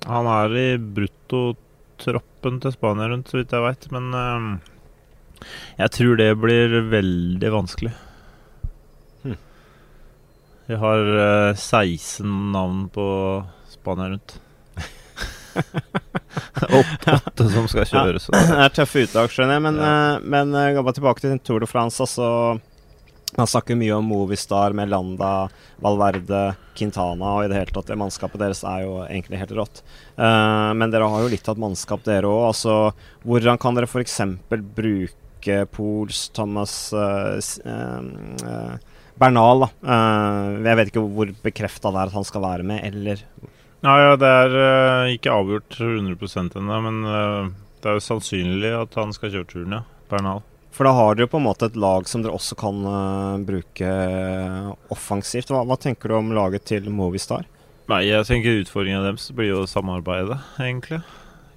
S3: Han er i bruttotroppen til Spania rundt, så vidt jeg veit. Men um, jeg tror det blir veldig vanskelig. Vi har uh, eh, 16 navn på Spania rundt. Åtte som skal kjøres.
S1: Ja, det er tøffe uttak, skjønner jeg. Men, ja. uh, men uh, tilbake til Tour de France. Altså, man snakker mye om Movistar Melanda, Valverde, Quintana og i det hele tatt. Det mannskapet deres er jo egentlig helt rått. Uh, men dere har jo litt av et mannskap, dere òg. Altså, hvordan kan dere f.eks. bruke Pools, Thomas uh, uh, Bernal, da. Uh, jeg vet ikke hvor bekrefta det er at han skal være med, eller
S3: Nei, ja det er uh, ikke avgjort 100% ennå, men uh, det er jo sannsynlig at han skal kjøre turen, ja. Bernal.
S1: For da har dere jo på en måte et lag som dere også kan bruke offensivt. Hva, hva, tenker du om laget til Movistar?
S3: Nei, jeg tenker utfordringen deres blir jo samarbeidet, egentlig.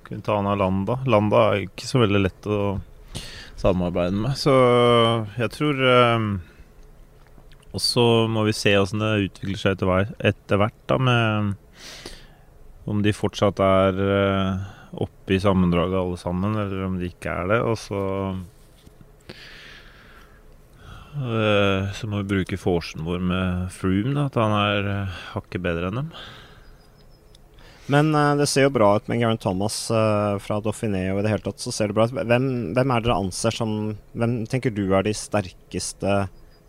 S3: Quintana Landa. Landa er ikke så veldig lett å samarbeide med, så jeg tror og så må vi se åssen det utvikler seg etter, hvert, da, med om de fortsatt er uh, oppe i sammendraget alle sammen, eller om de ikke er det. Og så uh, Så må vi bruke forsen vår med Froome, da, at han er uh, hakket bedre enn dem.
S1: Men det ser jo bra ut med Garen Thomas fra Dauphiné og i det hele tatt så ser det bra ut. Hvem, hvem er dere anser som Hvem tenker du er de sterkeste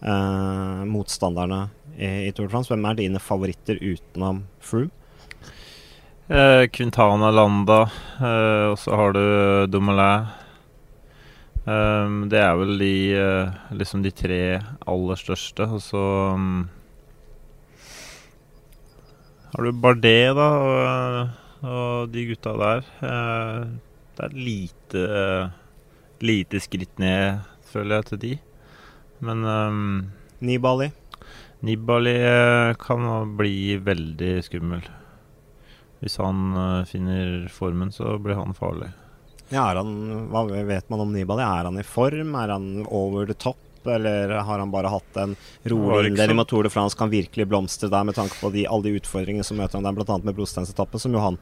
S1: eh, motstanderne i, i, Tour de France. Hvem er dine favoritter utenom Froome?
S3: Eh, Quintana Landa, eh, og så har du Dumoulin. Um, det er vel de, uh, liksom de tre aller største. Og så um, har du Bardet, da, og, og de gutta der. Uh, det er lite, uh, lite skritt ned, føler jeg, til de. Men um,
S1: Nibali?
S3: Nibali eh, kan bli veldig skummel. hvis han finner formen, så blir han farlig.
S1: Ja, han, Hva vet man om Nibali? Er han i form? Er han over the top? Eller har han bare hatt en rolig inndeling med Tour de France? Kan virkelig blomstre der med tanke på de, alle de utfordringene som møter han der, bl.a. med brosteinsetappen, som jo han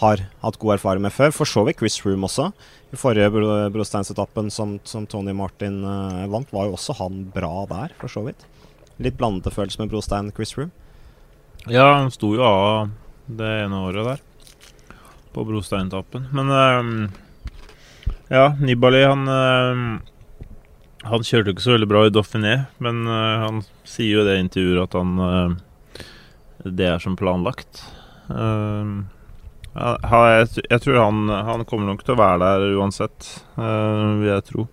S1: har hatt god erfaring med før. For så vidt Chris Room også. I forrige bro brosteinsetappen som, som, Tony Martin uh, vant, var jo også han bra der, for så vidt. Litt blandede følelser med brostein Chris Room.
S3: Ja, han sto jo av det ene året der, på Brosteinetappen. Men uh, ja, Nibali han uh, Han kjørte ikke så veldig bra i Dauphiné, men han sier jo i det intervjuet at han Det er som planlagt. Uh, jeg, tror han, han, kommer nok til å være der uansett, uh, vil jeg tro.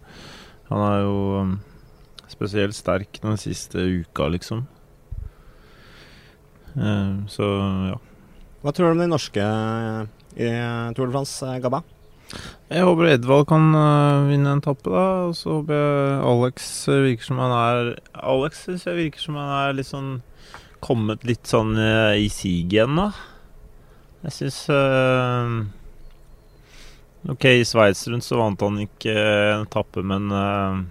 S3: Han er jo um, spesielt sterk den siste uka, liksom. Uh, så ja.
S1: Hva tror du om de norske i Tour de France, Gabba?
S3: Jeg håper Edvald kan vinne en tappe, da. Og så håper jeg Alex virker som han er Alex syns jeg virker som han er litt sånn kommet litt sånn i siget igjen, da. Jeg syns uh, Ok, i Sveits rundt så vant han ikke en etappe, men uh,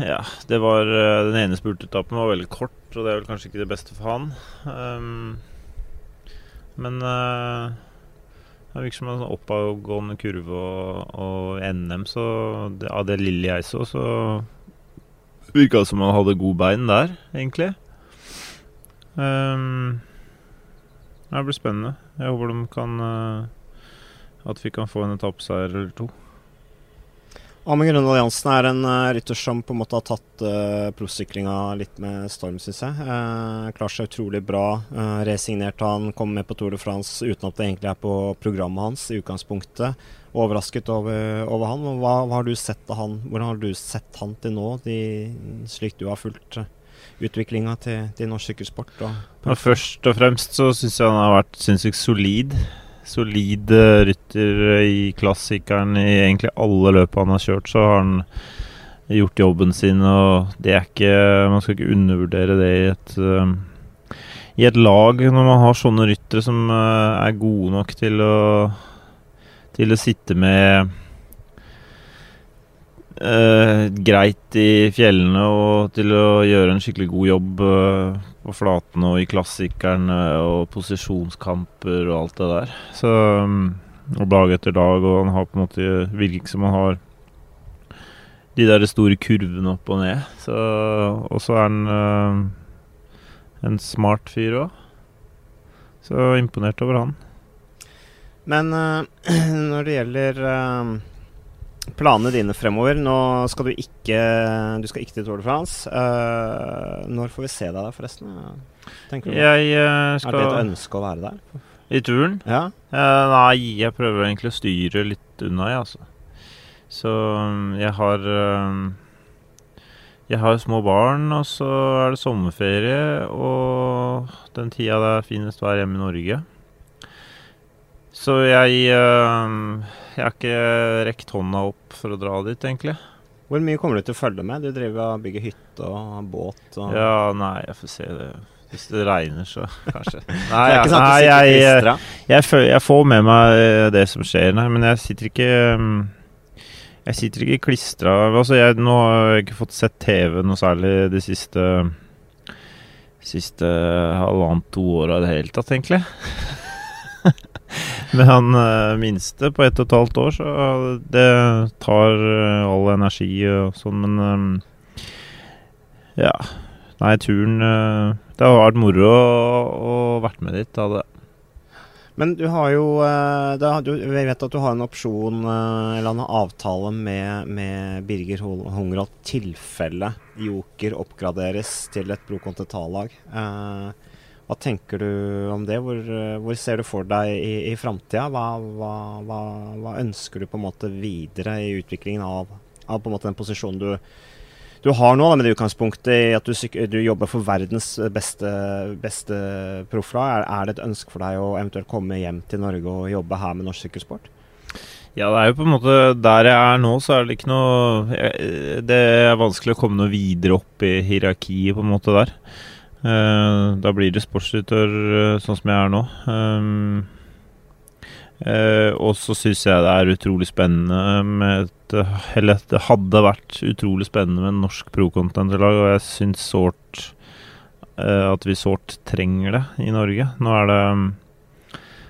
S3: Ja, det var uh, Den ene spurtetappen var veldig kort, og det er vel kanskje ikke det beste for han. Um, men uh, det virker som en sånn oppadgående kurve, og, og NM, så det, Av det lille jeg så, så virka det som han hadde god bein der, egentlig. Um, det blir spennende. Jeg håper de kan uh, At vi kan få en etappeseier eller to.
S1: Amund Grønne Alliansen er en uh, rytter som på en måte har tatt uh, proffsyklinga litt med storm, syns jeg. Uh, Klarer seg utrolig bra. Uh, resignerte han, kom med på Tour de France uten at det egentlig er på programmet hans i utgangspunktet. Overrasket over, over han. Hva, hva, har du sett av han? Hvordan har du sett han til nå, de, slik du har fulgt? Uh, utviklinga til, til, norsk sykkelsport. Og,
S3: først og fremst så syns jeg han har vært sinnssykt solid. Solid uh, rytter i klassikeren i egentlig alle løpene han har kjørt, så har han gjort jobben sin, og det er ikke Man skal ikke undervurdere det i et uh, i et lag når man har sånne ryttere som uh, er gode nok til å til å sitte med eh, greit i fjellene og til å gjøre en skikkelig god jobb eh, på flatene og i klassikerne og posisjonskamper og alt det der. Så mm, og dag etter dag, og han har på en måte virker ikke som han har de der store kurvene opp og ned. Så, og så er han eh, en smart fyr òg. Så imponert over han.
S1: Men øh, når det gjelder øh planene dine fremover. Nå skal du ikke Du skal ikke til Tour de France. Uh, når får vi se deg der, forresten?
S3: Jeg, uh,
S1: skal... Er det et ønske å være der?
S3: I turen?
S1: Ja.
S3: Uh, nei, jeg prøver egentlig å styre litt unna, jeg, altså. Så um, jeg har Jeg har små barn, og så er det sommerferie, og den tida det er finest vær hjemme i Norge. Så jeg jeg har ikke rekt hånda opp for å dra dit, egentlig.
S1: Hvor mye kommer du til å følge med? Du driver og bygger hytte og båt og
S3: Ja, nei, jeg får se det. Hvis det regner, så kanskje. Nei, det er nei, jeg, jeg, jeg, jeg, får med meg eh, det som skjer, nei, men jeg sitter ikke mm, Jeg sitter ikke klistra altså Nå har jeg ikke fått sett TV noe særlig de siste Siste halvannet, to åra i det hele tatt, egentlig. Med han uh, minste på ett og et halvt år, så det tar uh, all energi og sånn, men Ja. Nei, turen Det har vært moro å, å vært med dit. Det.
S1: Men du har jo Vi vet at du har en opsjon eller en avtale med, med Birger Hungerholt tilfelle Joker oppgraderes til et Pro Continental-lag. Uh, hva tenker du om det? Hvor, hvor ser du for deg i, i framtida? Hva, hva, hva, hva, ønsker du på en måte videre i utviklingen av, av den posisjonen du, du har nå, da, med det utgangspunktet i at du, du, jobber for verdens beste, beste profflag? Er, er, det et ønske for deg å eventuelt komme hjem til Norge og jobbe her med norsk sykkelsport?
S3: Ja, det er jo på en måte Der jeg er nå, så er det ikke noe Det er vanskelig å komme noe videre opp i hierarkiet, på en måte, der. Uh, da blir det sportsdirektør uh, sånn som jeg er nå. Uh, og så syns jeg det er utrolig spennende med et Eller det hadde vært utrolig spennende med en norsk pro-content-lag, og jeg syns sårt at vi sårt trenger det i Norge. Nå er det um,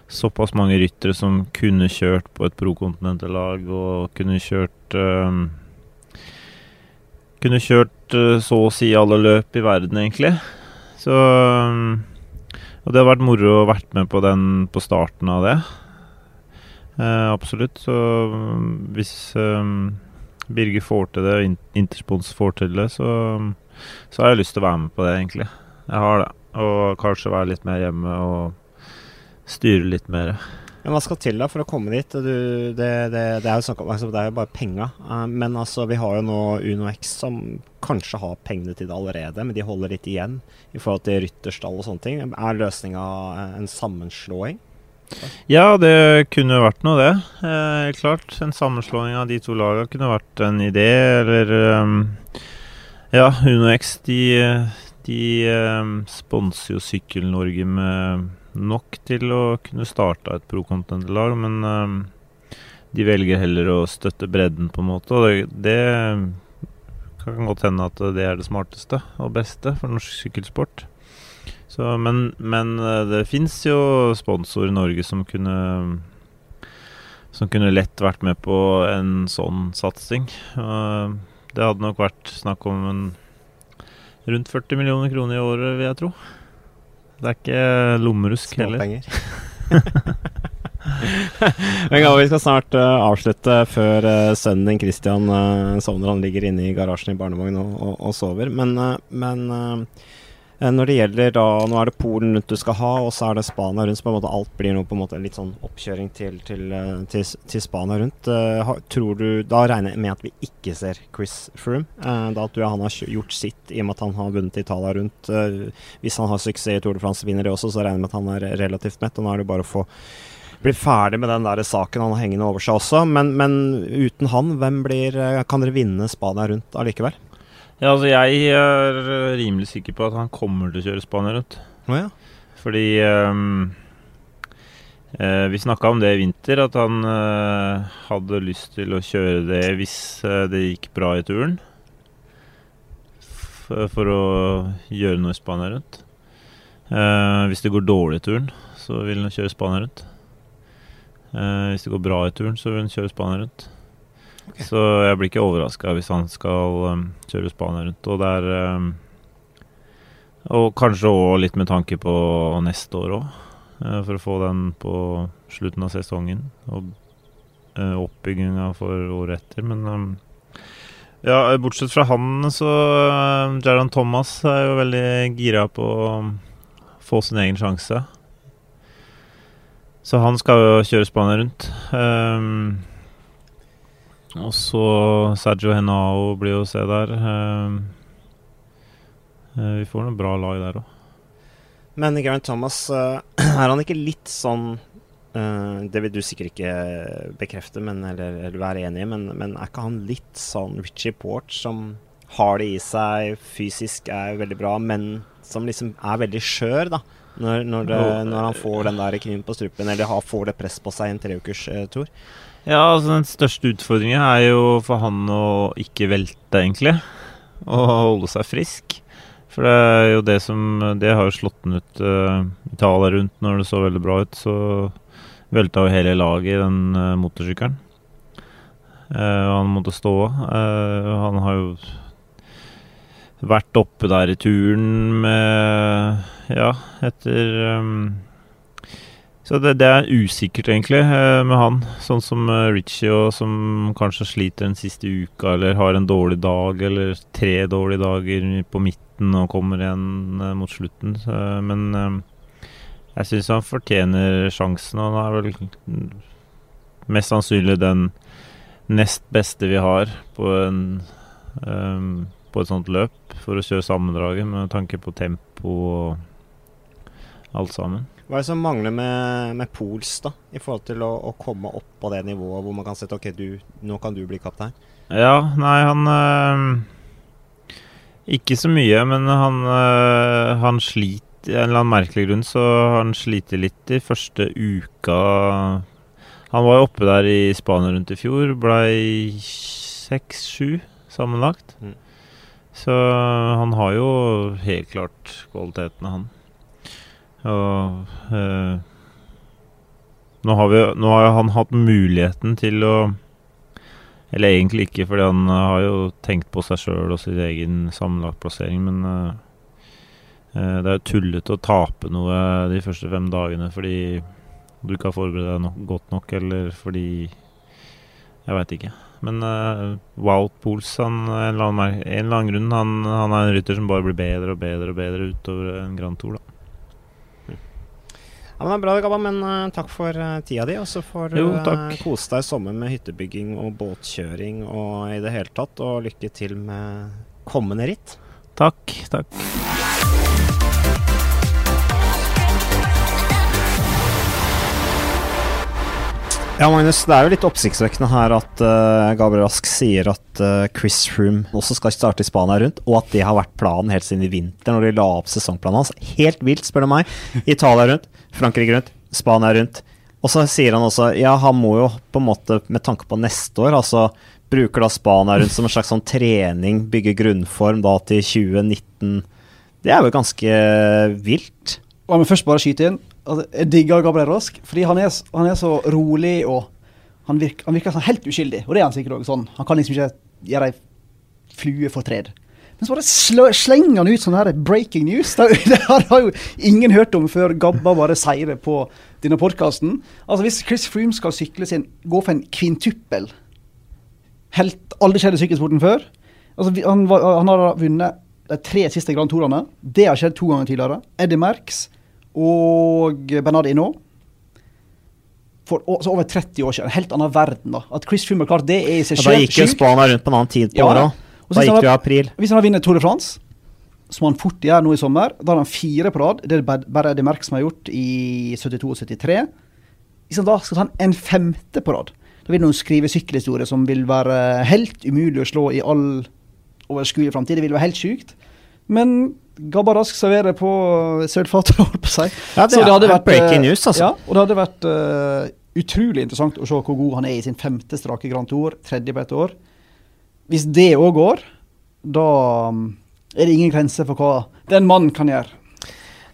S3: såpass mange ryttere som kunne kjørt på et pro-kontinenterlag og kunne kjørt um, Kunne kjørt så å si alle løp i verden, egentlig. Så Og det har vært moro å vært med på den på starten av det. Eh, absolutt. Så hvis eh, Birger får til det, og Interspons får til det, så, så har jeg lyst til å være med på det, egentlig. Jeg har det. Og kanskje være litt mer hjemme og styre litt mer.
S1: Men hva skal til da for å komme dit? Du, det, det, det, er jo altså, det, er jo bare penga. Uh, men altså, vi har jo nå Uno X som kanskje har pengene til det allerede, men de holder litt igjen i forhold til rytterstall og sånne ting. Er løsninga en sammenslåing?
S3: Ja, det kunne vært noe, det. Eh, klart. En sammenslåing av de to lagene kunne vært en idé, eller um, Ja, Uno X, de, de um, sponser jo Sykkel-Norge med nok til å kunne starte et pro contender-lag, men um, de velger heller å støtte bredden, på en måte. Og det, det kan godt hende at det er det smarteste og beste for norsk sykkelsport. Så, men, men, uh, det fins jo sponsor i Norge som kunne Som kunne lett vært med på en sånn satsing. Det hadde nok vært snakk om en rundt 40 millioner kroner i året, vil jeg tro. Det er ikke lommerusk heller.
S1: Men Vi skal snart uh, avslutte før uh, sønnen din Christian uh, sovner. Han ligger inne i garasjen i barnevogn og, og, og sover. Men, men når det gjelder da Nå er det Polen rundt du skal ha, og så er det Spania rundt. Så på en måte alt blir nå på en måte litt sånn oppkjøring til, til, til, til Spania rundt. tror du Da regner jeg med at vi ikke ser Chris Froome. da tror jeg han har gjort sitt i og med at han har vunnet Italia rundt. hvis han har suksess i Tour de France, vinner det også, så regner jeg med at han er relativt mett. Og nå er det bare å få blir ferdig med den der saken han har hengende over seg også. Men, men uten han, hvem blir, eh, kan dere vinne Spania rundt allikevel?
S3: Ja, altså Jeg er rimelig sikker på at han kommer til å kjøre Spania rundt.
S1: Oh, ja.
S3: Fordi um, eh, vi snakka om det i vinter, at han eh, hadde lyst til å kjøre det hvis eh, det gikk bra i turen. For å gjøre noe i Spania rundt. Eh, hvis det går dårlig i turen, så vil han kjøre Spania rundt. Eh, hvis det går bra i turen, så vil han kjøre Spania rundt. Okay. Så jeg blir ikke overraska hvis han skal um, kjøre Spania rundt. Og det um, Og kanskje òg litt med tanke på neste år òg, uh, for å få den på slutten av sesongen. Og uh, oppbygginga for året etter. Men um, ja, bortsett fra han, så uh, Jaron Thomas er jo veldig gira på å få sin egen sjanse. Så han skal jo kjøre Spania rundt. Um, og så Sergio Henao blir å se der. Um, vi får noe bra lag der òg.
S1: Men Geraint Thomas, uh, er han ikke litt sånn uh, Det vil du sikkert ikke bekrefte men, eller, eller være enig i, men, men, er ikke han litt sånn Richie Port som har det i seg, fysisk er veldig bra, men som liksom er veldig skjør, da? Når, når, det, når, han får den der kniven på strupen, eller har, får det press på seg i en treukerstur?
S3: Ja, altså den største utfordringen er jo for han å ikke velte, egentlig. Og holde seg frisk. For det er jo det som Det har jo slått den ut uh, Italia rundt når det så veldig bra ut. Så velta jo hele laget i den uh, motorsykkelen. Uh, han måtte stå. Uh, han har jo vært oppe der i turen med Ja, etter um, Så det, det, er usikkert, egentlig, uh, med han. Sånn som uh, Richie, og som kanskje sliter den siste uka, eller har en dårlig dag, eller tre dårlige dager på midten og kommer igjen uh, mot slutten. Så, men jeg syns han fortjener sjansen, og han er vel mest sannsynlig den nest beste vi har på en um, på et sånt løp for å kjøre sammendraget med tanke på tempo og alt sammen.
S1: Hva er det som mangler med, med Pols da, i forhold til å, å, komme opp på det nivået hvor man kan sette ok, du, nå kan du bli kaptein?
S3: Ja, nei, han øh, Ikke så mye, men han, øh, han sliter en eller annen merkelig grunn så har han slitt litt i første uka. Han var jo oppe der i Spania rundt i fjor. Blei seks-sju sammenlagt. Mm. Så han har jo helt klart kvalitetene, han. Og eh, nå, har vi, nå har han hatt muligheten til å eller egentlig ikke, fordi han har jo tenkt på seg sjøl og sin egen sammenlagtplassering, men uh, uh, det er jo tullete å tape noe de første fem dagene fordi du ikke har forberedt deg nok, godt nok, eller fordi Jeg veit ikke. Men uh, Wout Pools, han, en, eller annen, en eller annen grunn, han, han, er en rytter som bare blir bedre og bedre og bedre utover en Grand Tour, da.
S1: Ja, men det er bra, Gabba, men uh, takk for uh, tida di. Og så får du uh, kose deg i sommer med hyttebygging og båtkjøring og i det hele tatt. Og lykke til med kommende ritt.
S3: Takk. Takk.
S1: Ja, Magnus, det er jo litt oppsiktsvekkende her at uh, Gabriel Rask sier at uh, Chris Froome også skal starte i Spania rundt, og at det har vært planen helt siden i vinter, når de la opp sesongplanen hans. Helt vilt, spør du meg. Italia rundt. Frankrike rundt, Spania rundt. Og så sier han også ja, han må jo på en måte, med tanke på neste år, altså bruker da Spania rundt som en slags sånn trening, bygge grunnform da til 2019. Det er jo ganske vilt.
S2: La meg først bare skyte inn. Altså, jeg digger Gabriel Rask, fordi han er, han er så rolig og han virker, han virker sånn helt uskyldig. Og det er han sikkert òg sånn. Han kan liksom ikke gjøre ei flue for tred. Men så bare slenger han ut sånn her breaking news. Det, det har jo ingen hørt om før Gabba bare sier det på denne podkasten. Altså Hvis Chris Froome skal sykle sin, gå for en kvintuppel Helt aldri skjedd i sykkelsporten før. Altså han, han, har vunnet de tre siste Grand Tourene. Det har skjedd to ganger tidligere. Eddie Merx og Bernard Hinault. For over 30 år siden. En helt annen verden. da. At Chris Froome har klart det er i seg
S1: sjøl sjukt. Da gikk jo Spania rundt på en annen tid på ja, året da gikk det i april.
S2: Hvis han har vunnet Tour de France, som han fort gjør nå i sommer, da har han fire på rad. Det er bare Eddie Merck som har gjort i 72 og 73. Hvis han da skal ta en femte på rad, da vil han skrive sykkelhistorie som vil være helt umulig å slå i all overskuelig framtid. Det vil være helt sjukt. Men Gabba Rask serverer på sølvfatet, holdt på å si.
S1: Ja, det, det hadde vært breaking news, altså.
S2: Ja, og det hadde vært uh, utrolig interessant å se hvor god han er i sin femte strake Grand Tour, tredje på et år. Hvis det òg går, da um, er det ingen grenser for hva den mannen kan gjøre.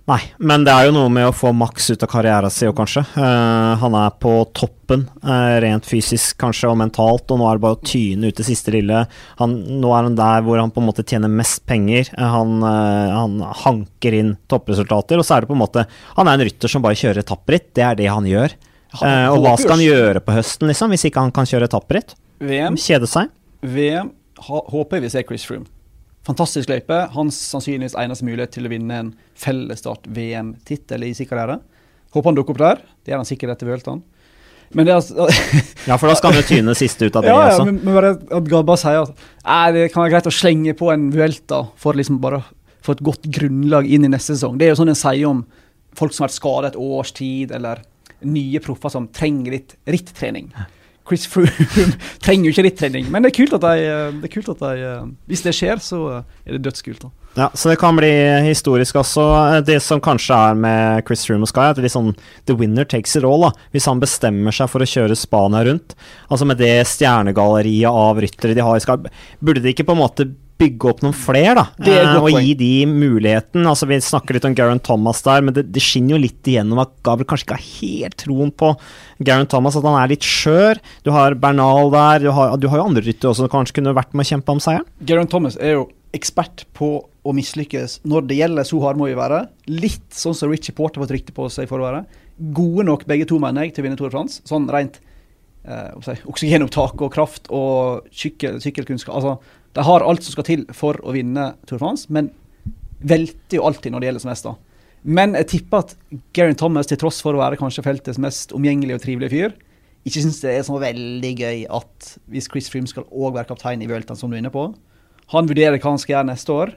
S1: Nei, men det er jo noe med å få maks ut av karrieren sin, kanskje. Uh, han er på toppen, uh, rent fysisk kanskje, og mentalt, og nå er det bare å tyne ut det siste lille. Han, nå er han der hvor han på en måte tjener mest penger. Uh, han, han, hanker inn toppresultater, og så er det på en måte Han er en rytter som bare kjører etappritt, det er det han gjør. og hva skal han gjøre på høsten, liksom, hvis ikke han kan kjøre etappritt? Kjede seg?
S2: VM håper vi ser Chris Froome. Fantastisk løype. Hans sannsynligvis eneste mulighet til å vinne en fellesstart-VM-tittel i sin karriere. Håper han dukker opp der. Det gjør han sikkert etter Vueltaen.
S1: Men det altså Ja, for da skal han jo tyne siste ut av det
S2: ja, også. Ja, men, men bare at Gabba sier at det kan være greit å slenge på en Vuelta for liksom bare få et godt grunnlag inn i neste sesong. Det er jo sånn en sier om folk som har vært skadet et års tid, eller nye proffer som trenger litt rittrening. Chris Froome trenger jo ikke rittrening, men det er kult at de, det er kult at de Hvis det skjer, så er det dødskult. da.
S1: Ja, Så det kan bli historisk også. Det som kanskje er med Chris Froome og Sky, at det er litt sånn the winner takes it all. da. Hvis han bestemmer seg for å kjøre Spania rundt, altså med det stjernegalleriet av ryttere de har i Sky, burde de ikke på en måte bygge opp noen flere, da. Eh, og gi de muligheten. Altså, vi snakker litt om Garen Thomas der, men det, det skinner jo litt igjennom at Gabriel kanskje ikke har helt troen på Garen Thomas, at han er litt skjør. Du har Bernal der, du har, du har jo andre ryttere også som kanskje kunne vært med å kjempe om seieren.
S2: Garen Thomas er jo ekspert på å mislykkes når det gjelder, så hard må vi være. Litt sånn som Richie Porter fått rykte på seg for å være. Gode nok begge to, mener jeg, til å vinne Tour de France. Sånn rent eh, oksygenopptak og kraft og sykkel, sykkelkunnskap. Altså, de har alt som skal til for å vinne Tour de France, men velter jo alltid når det gjelder som mest. da. Men jeg tipper at Gary Thomas, til tross for å være kanskje feltets mest omgjengelige og trivelige fyr, ikke syns det er så veldig gøy at hvis Chris Froome skal òg være kaptein i Vueltaen, som du er inne på Han vurderer hva han skal gjøre neste år.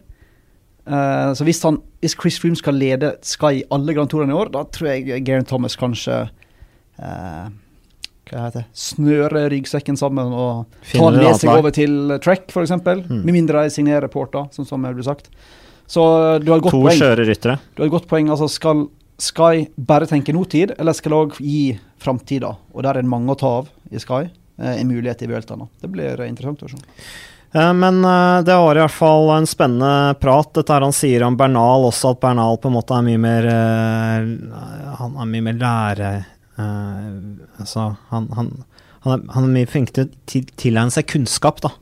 S2: Uh, så hvis, han, hvis, Chris Froome skal lede Sky alle Grand Tourene i år, da tror jeg Gary Thomas kanskje uh, hva heter snøre ryggsekken sammen og ta den med seg over til Trek, f.eks. Mm. Med mindre de signerer Porta, sånn som det blir sagt. Så du har et godt
S1: to
S2: poeng. Du har et godt poeng. altså Skal Sky bare tenke nåtid, eller skal de òg gi framtida? Og der er det mange å ta av i Sky. Eh, en mulighet i Vueltaen. Det blir interessant å se.
S1: Eh, men uh, det var i hvert fall en spennende prat. Dette her han sier om Bernal også, at Bernal på en måte er mye mer Han er mye mer lære... Uh, altså, han, han, han, er, han, er, mye flink til å tilegne seg kunnskap, da.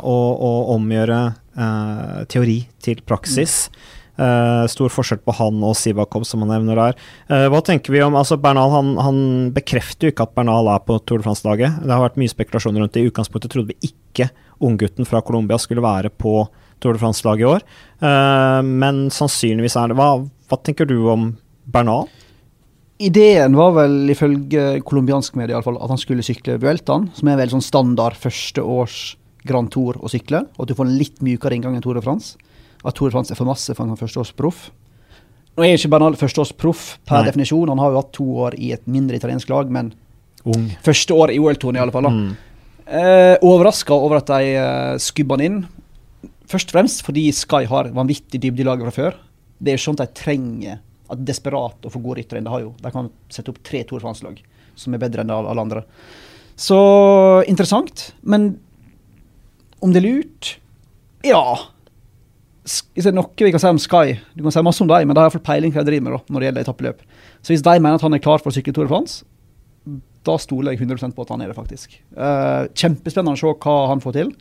S1: og, og omgjøre teori til praksis. Uh, stor forskjell på han og Sivakov, som han nevner der. Uh, hva tenker vi om altså Bernal han, han, bekrefter jo ikke at Bernal er på Tour de France-laget. Det har vært mye spekulasjoner rundt det. I utgangspunktet trodde vi ikke unggutten fra Colombia skulle være på Tour de France-laget i år. Uh, men sannsynligvis er det hva, hva, tenker du om Bernal?
S2: Ideen var vel ifølge colombiansk medie fall, at han skulle sykle Vueltaen, som er vel sånn standard første års Grand Tour å sykle, og at du får en litt mykere inngang enn Tour de France at Tore Frans er for masse for en førsteårsproff. Nå er ikke Bernal førsteårsproff per Nei. definisjon, han har jo hatt to år i et mindre italiensk lag, men
S1: Ung.
S2: første år i OL-touren i alle fall. Mm. Eh, Overraska over at de eh, skubba han inn. Først og fremst fordi Sky har vanvittig dybde i laget fra før. Det er jo sånn at de trenger at desperat å få gode ryttere enn De har jo, de kan sette opp tre Tour France-lag som er bedre enn alle andre. Så interessant. Men om det er lurt? Ja hvis det er noe vi kan si om Sky Du kan si masse om dem, men de har iallfall peiling hva de driver med da, når det gjelder etappeløp. Så hvis de mener at han er klar for å sykle Tour France, da stoler jeg 100% på at han er det, faktisk. Uh, kjempespennende å se hva han får til.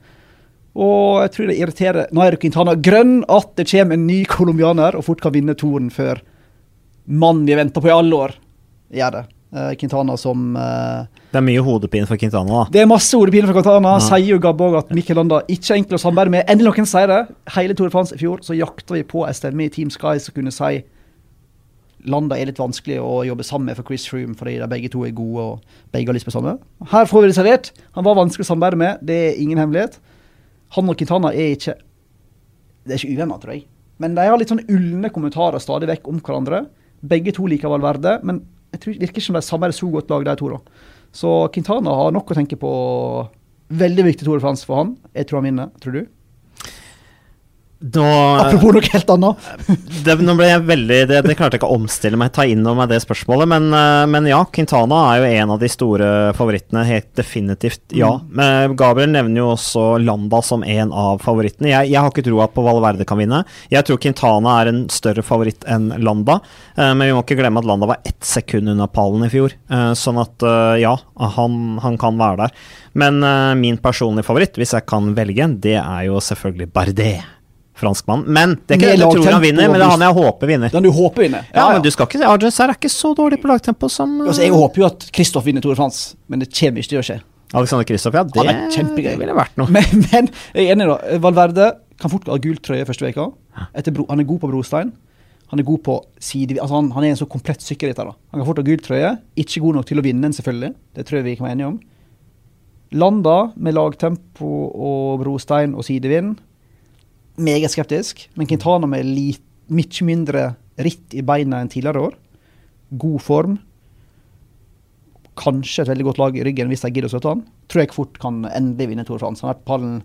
S2: Og jeg tror det irriterer Nairo Quintana grønn at det kommer en ny colombianer og fort kan vinne toren før mannen vi har venta på i alle år, gjør det. Uh, Quintana som uh,
S1: Det er mye hodepine for Quintana, da.
S2: Det er masse hodepine for Quintana. Ja. Sier jo Gabbe òg at Mikkel Landa ikke er enkel å samarbeide med. Endelig noen sier det. Hele Tour de France i fjor så jakta vi på en stemme i Team Sky som kunne si Landa er litt vanskelig å jobbe sammen med for Chris Froome, fordi de begge to er gode og begge har lyst på samme. Her får vi det servert. Han var vanskelig å samarbeide med, det er ingen hemmelighet. Han og Quintana er ikke Det er ikke uvenner, tror jeg. Men de har litt sånn ulne kommentarer stadig vekk om hverandre. Begge to liker Valverde, men jeg tror, virker ikke som de samarbeider så godt lag, de to. da. Så Quintana har nok å tenke på. Veldig viktig Tour de for han. Jeg tror han vinner. Tror du?
S1: Nå,
S2: Apropos noe helt annet.
S1: det, nå ble jeg veldig, det, det, klarte jeg ikke å omstille meg, ta inn over meg det spørsmålet. Men, eh, men, ja, Quintana er jo en av de store favorittene. Helt definitivt, ja. Mm. Men Gabriel nevner jo også Landa som en av favorittene. Jeg, jeg har ikke troa på Valverde kan vinne. Jeg tror Quintana er en større favoritt enn Landa. Eh, men vi må ikke glemme at Landa var ett sekund unna pallen i fjor. Eh, sånn at ja, han, han kan være der. Men min personlige favoritt, hvis jeg kan velge, det er jo selvfølgelig Bardet franskmann. Men det er ikke det jeg tror han vinner, men det er han jeg håper vinner.
S2: Den du håper vinner?
S1: Ja, ja, men du skal ikke Arjes er ikke så dårlig på lagtempo som
S2: uh... altså, Jeg håper jo at Kristoff vinner Tour de France, men det kommer ikke til å skje.
S1: Alexander Kristoff, ja. Det
S2: det
S1: ville vært noe.
S2: Men, men, jeg er enig, da. Valverde kan fort ha gul trøye første veka. Han er god på brostein. Han er god på side... Altså han, han, er en så komplett sykkelrytter. Han kan fort ha gul trøye. Ikke god nok til å vinne den, selvfølgelig. Det tror jeg vi kan være enige om. Landa med lagtempo og brostein og sidevind meget skeptisk. Men Quintana med mye mindre ritt i beina enn tidligere år. God form. Kanskje et veldig godt lag i ryggen hvis de gidder å støtte han. Tror jeg fort kan endelig vinne Tour de France. Han har vært på pallen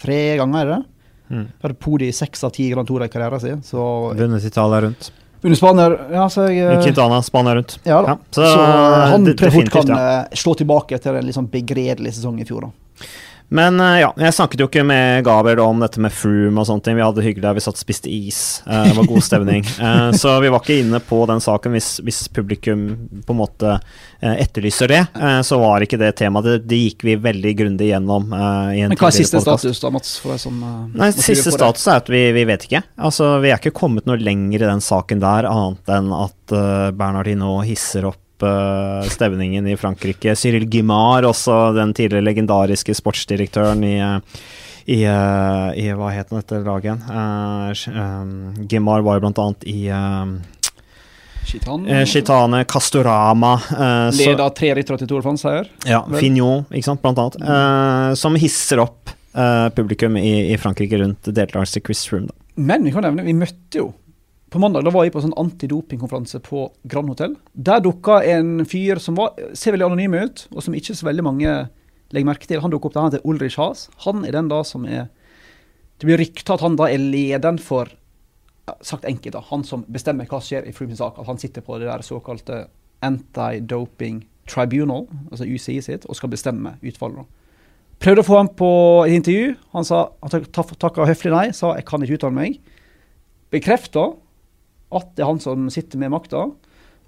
S2: tre ganger, er det? Mm. Har podi i seks av ti Grand Tour i karrieren sin.
S1: Vunnet Italia rundt.
S2: Vunnet Spania, ja, så jeg,
S1: eh, Quintana, Spania rundt.
S2: Ja, ja så, så, han tror jeg fort kan ja. Eh, slå tilbake etter en sånn begredelig sesong i fjor. da.
S1: Men uh, ja, jeg snakket jo ikke med Gabriel om dette med Froome og sånne ting. Vi hadde det hyggelig der vi satt og spiste is. Uh, det var god stemning. Uh, så vi var ikke inne på den saken hvis, hvis publikum på en måte etterlyser det. så var ikke det temaet. Det, det gikk vi veldig grundig gjennom.
S2: Men hva er siste podcast. status da, Mats? Som,
S1: Nei, Siste status er at vi, vi, vet ikke. Altså, Vi er ikke kommet noe lenger i den saken der, annet enn at Bernardino hisser opp uh, stevningen i Frankrike. Cyril Guimard, også den tidligere legendariske sportsdirektøren i uh, i, uh, i, Hva het dette laget igjen? Um, Gimar var jo blant annet i
S2: Chitane.
S1: Chitane, Castorama
S2: uh, til Tour France-seier.
S1: Ja, Fignon, ikke sant, blant annet. Uh, som hisser opp uh, publikum i, i, Frankrike rundt deltakelse til Chris Froome.
S2: Men vi kan nevne, vi møtte jo på mandag da var jeg på en sånn antidopingkonferanse på Grand Hotel. Der dukka en fyr som var, ser veldig anonym ut, og som ikke så veldig mange legger merke til. Han dukka opp der, han heter Ulrich Haas. Han er den da som er Det blir rykta at han da er lederen for Sagt enkelt, da. Han som bestemmer hva som skjer i Froome sak. At han sitter på det der såkalte Anti-Doping Tribunal, altså UCI sitt, og skal bestemme utfallet. Prøvde å få ham på et intervju. Han sa, han takka høflig nei, sa jeg kan ikke uttale meg. Bekrefta at det er han som sitter med makta,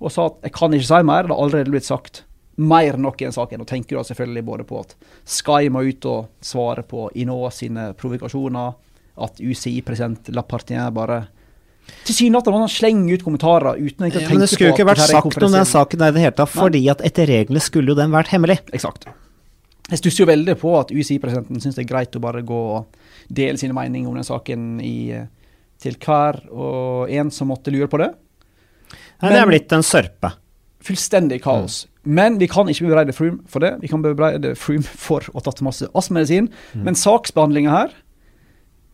S2: og sa at jeg kan ikke si mer, det har allerede blitt sagt mer enn nok i den saken. Og tenker da selvfølgelig både på at Sky må ut og svare på Inova sine provokasjoner, at UCI-president Lapartien bare Tilsynelatende slenger ut kommentarer uten
S1: egentlig å tenke på Men det skulle jo ikke vært sagt om den saken i det hele tatt, fordi at etter reglene skulle jo den vært hemmelig.
S2: Eksakt. Jeg stusser jo veldig på at UCI-presidenten syns det er greit å bare gå og dele sine meninger om den saken i til hver og en som måtte lure på det.
S1: Nei, Men, det er blitt en sørpe.
S2: Fullstendig kaos. Mm. Men vi kan ikke bebreide Froome for det. Vi kan bebreide Froome for å ha tatt masse astmamedisin. Mm. Men saksbehandlinga her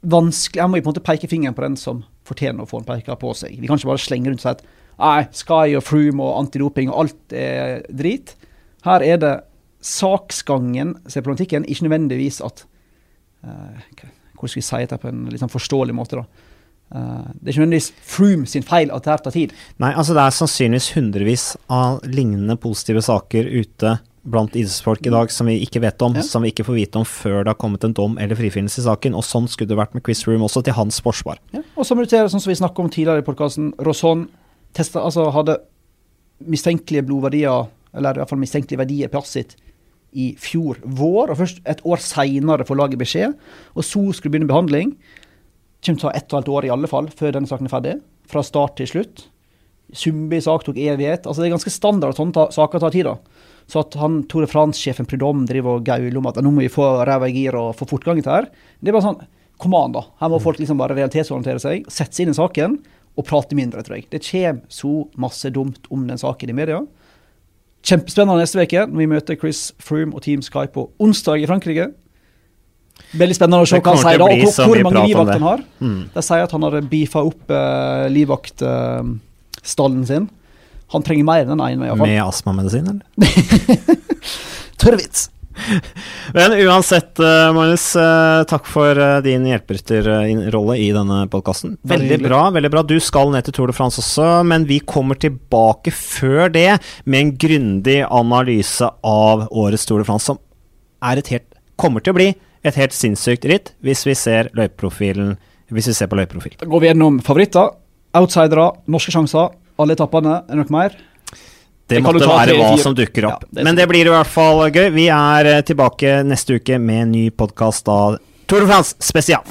S2: vanskelig, Her må vi på en måte peke fingeren på den som fortjener å få en peker på seg. Vi kan ikke bare slenge rundt og si at nei, Sky og Froome og antidoping og alt er drit. Her er det saksgangen som er problematikken, ikke nødvendigvis at uh, Hvordan skal vi si dette på en sånn forståelig måte? da? Uh, det er ikke nødvendigvis Froome sin feil at det her tar tid.
S1: Nei, altså det er sannsynligvis hundrevis av lignende positive saker ute blant idrettsfolk i dag som vi ikke vet om, ja. som vi ikke får vite om før det har kommet en dom eller frifinnelse i saken. Og sånn skulle det vært med Chris Room også, til hans forsvar.
S2: Ja. Og så ser, sånn som vi snakket om tidligere i podkasten, Roson altså hadde mistenkelige blodverdier, eller i hvert fall mistenkelige verdier på sitt i fjor vår, og først et år seinere får laget beskjed. Og så skulle begynne behandling kommer til å ta ett og et halvt år i alle fall før denne saken er ferdig. Fra start til slutt. Zumbi-sak tok evighet. Altså Det er ganske standard at sånne saker tar tid. da. Så at han Tore Frans-sjefen Prudhomme driver og gauler om at nå må vi få ræva i gir og få fortgang i dette her, det er bare sånn Kom an, da. Her må mm. folk liksom bare realitetsorientere seg, sette seg inn i saken og prate mindre, tror jeg. Det kommer så masse dumt om den saken i media. Kjempespennende neste uke når vi møter Chris Froome og Team Sky på onsdag i Frankrike. Veldig spennende å se hva han sier, da, og hvor, hvor mange livvakt han har. Mm. De sier at han har beefa opp uh, livvaktstallen uh, sin. Han trenger mer enn den ene.
S1: Med astmamedisin, eller?
S2: Tørrvits.
S1: Men uansett, uh, Magnus, takk for din hjelperytterrolle i denne podkasten. Veldig bra. veldig bra. Du skal ned til Tour de France også, men vi kommer tilbake før det med en grundig analyse av årets Tour de France, som er et helt kommer til å bli et helt sinnssykt ritt hvis vi ser løypeprofilen hvis vi ser på løypeprofil.
S2: Da går vi gjennom favoritter, outsidere, norske sjanser, alle etappene. Er det noe mer?
S1: Det, det måtte være hva som dukker opp. Ja, det Men det blir i hvert fall gøy. Vi er eh, tilbake neste uke med en ny podkast av Tour de France spesial.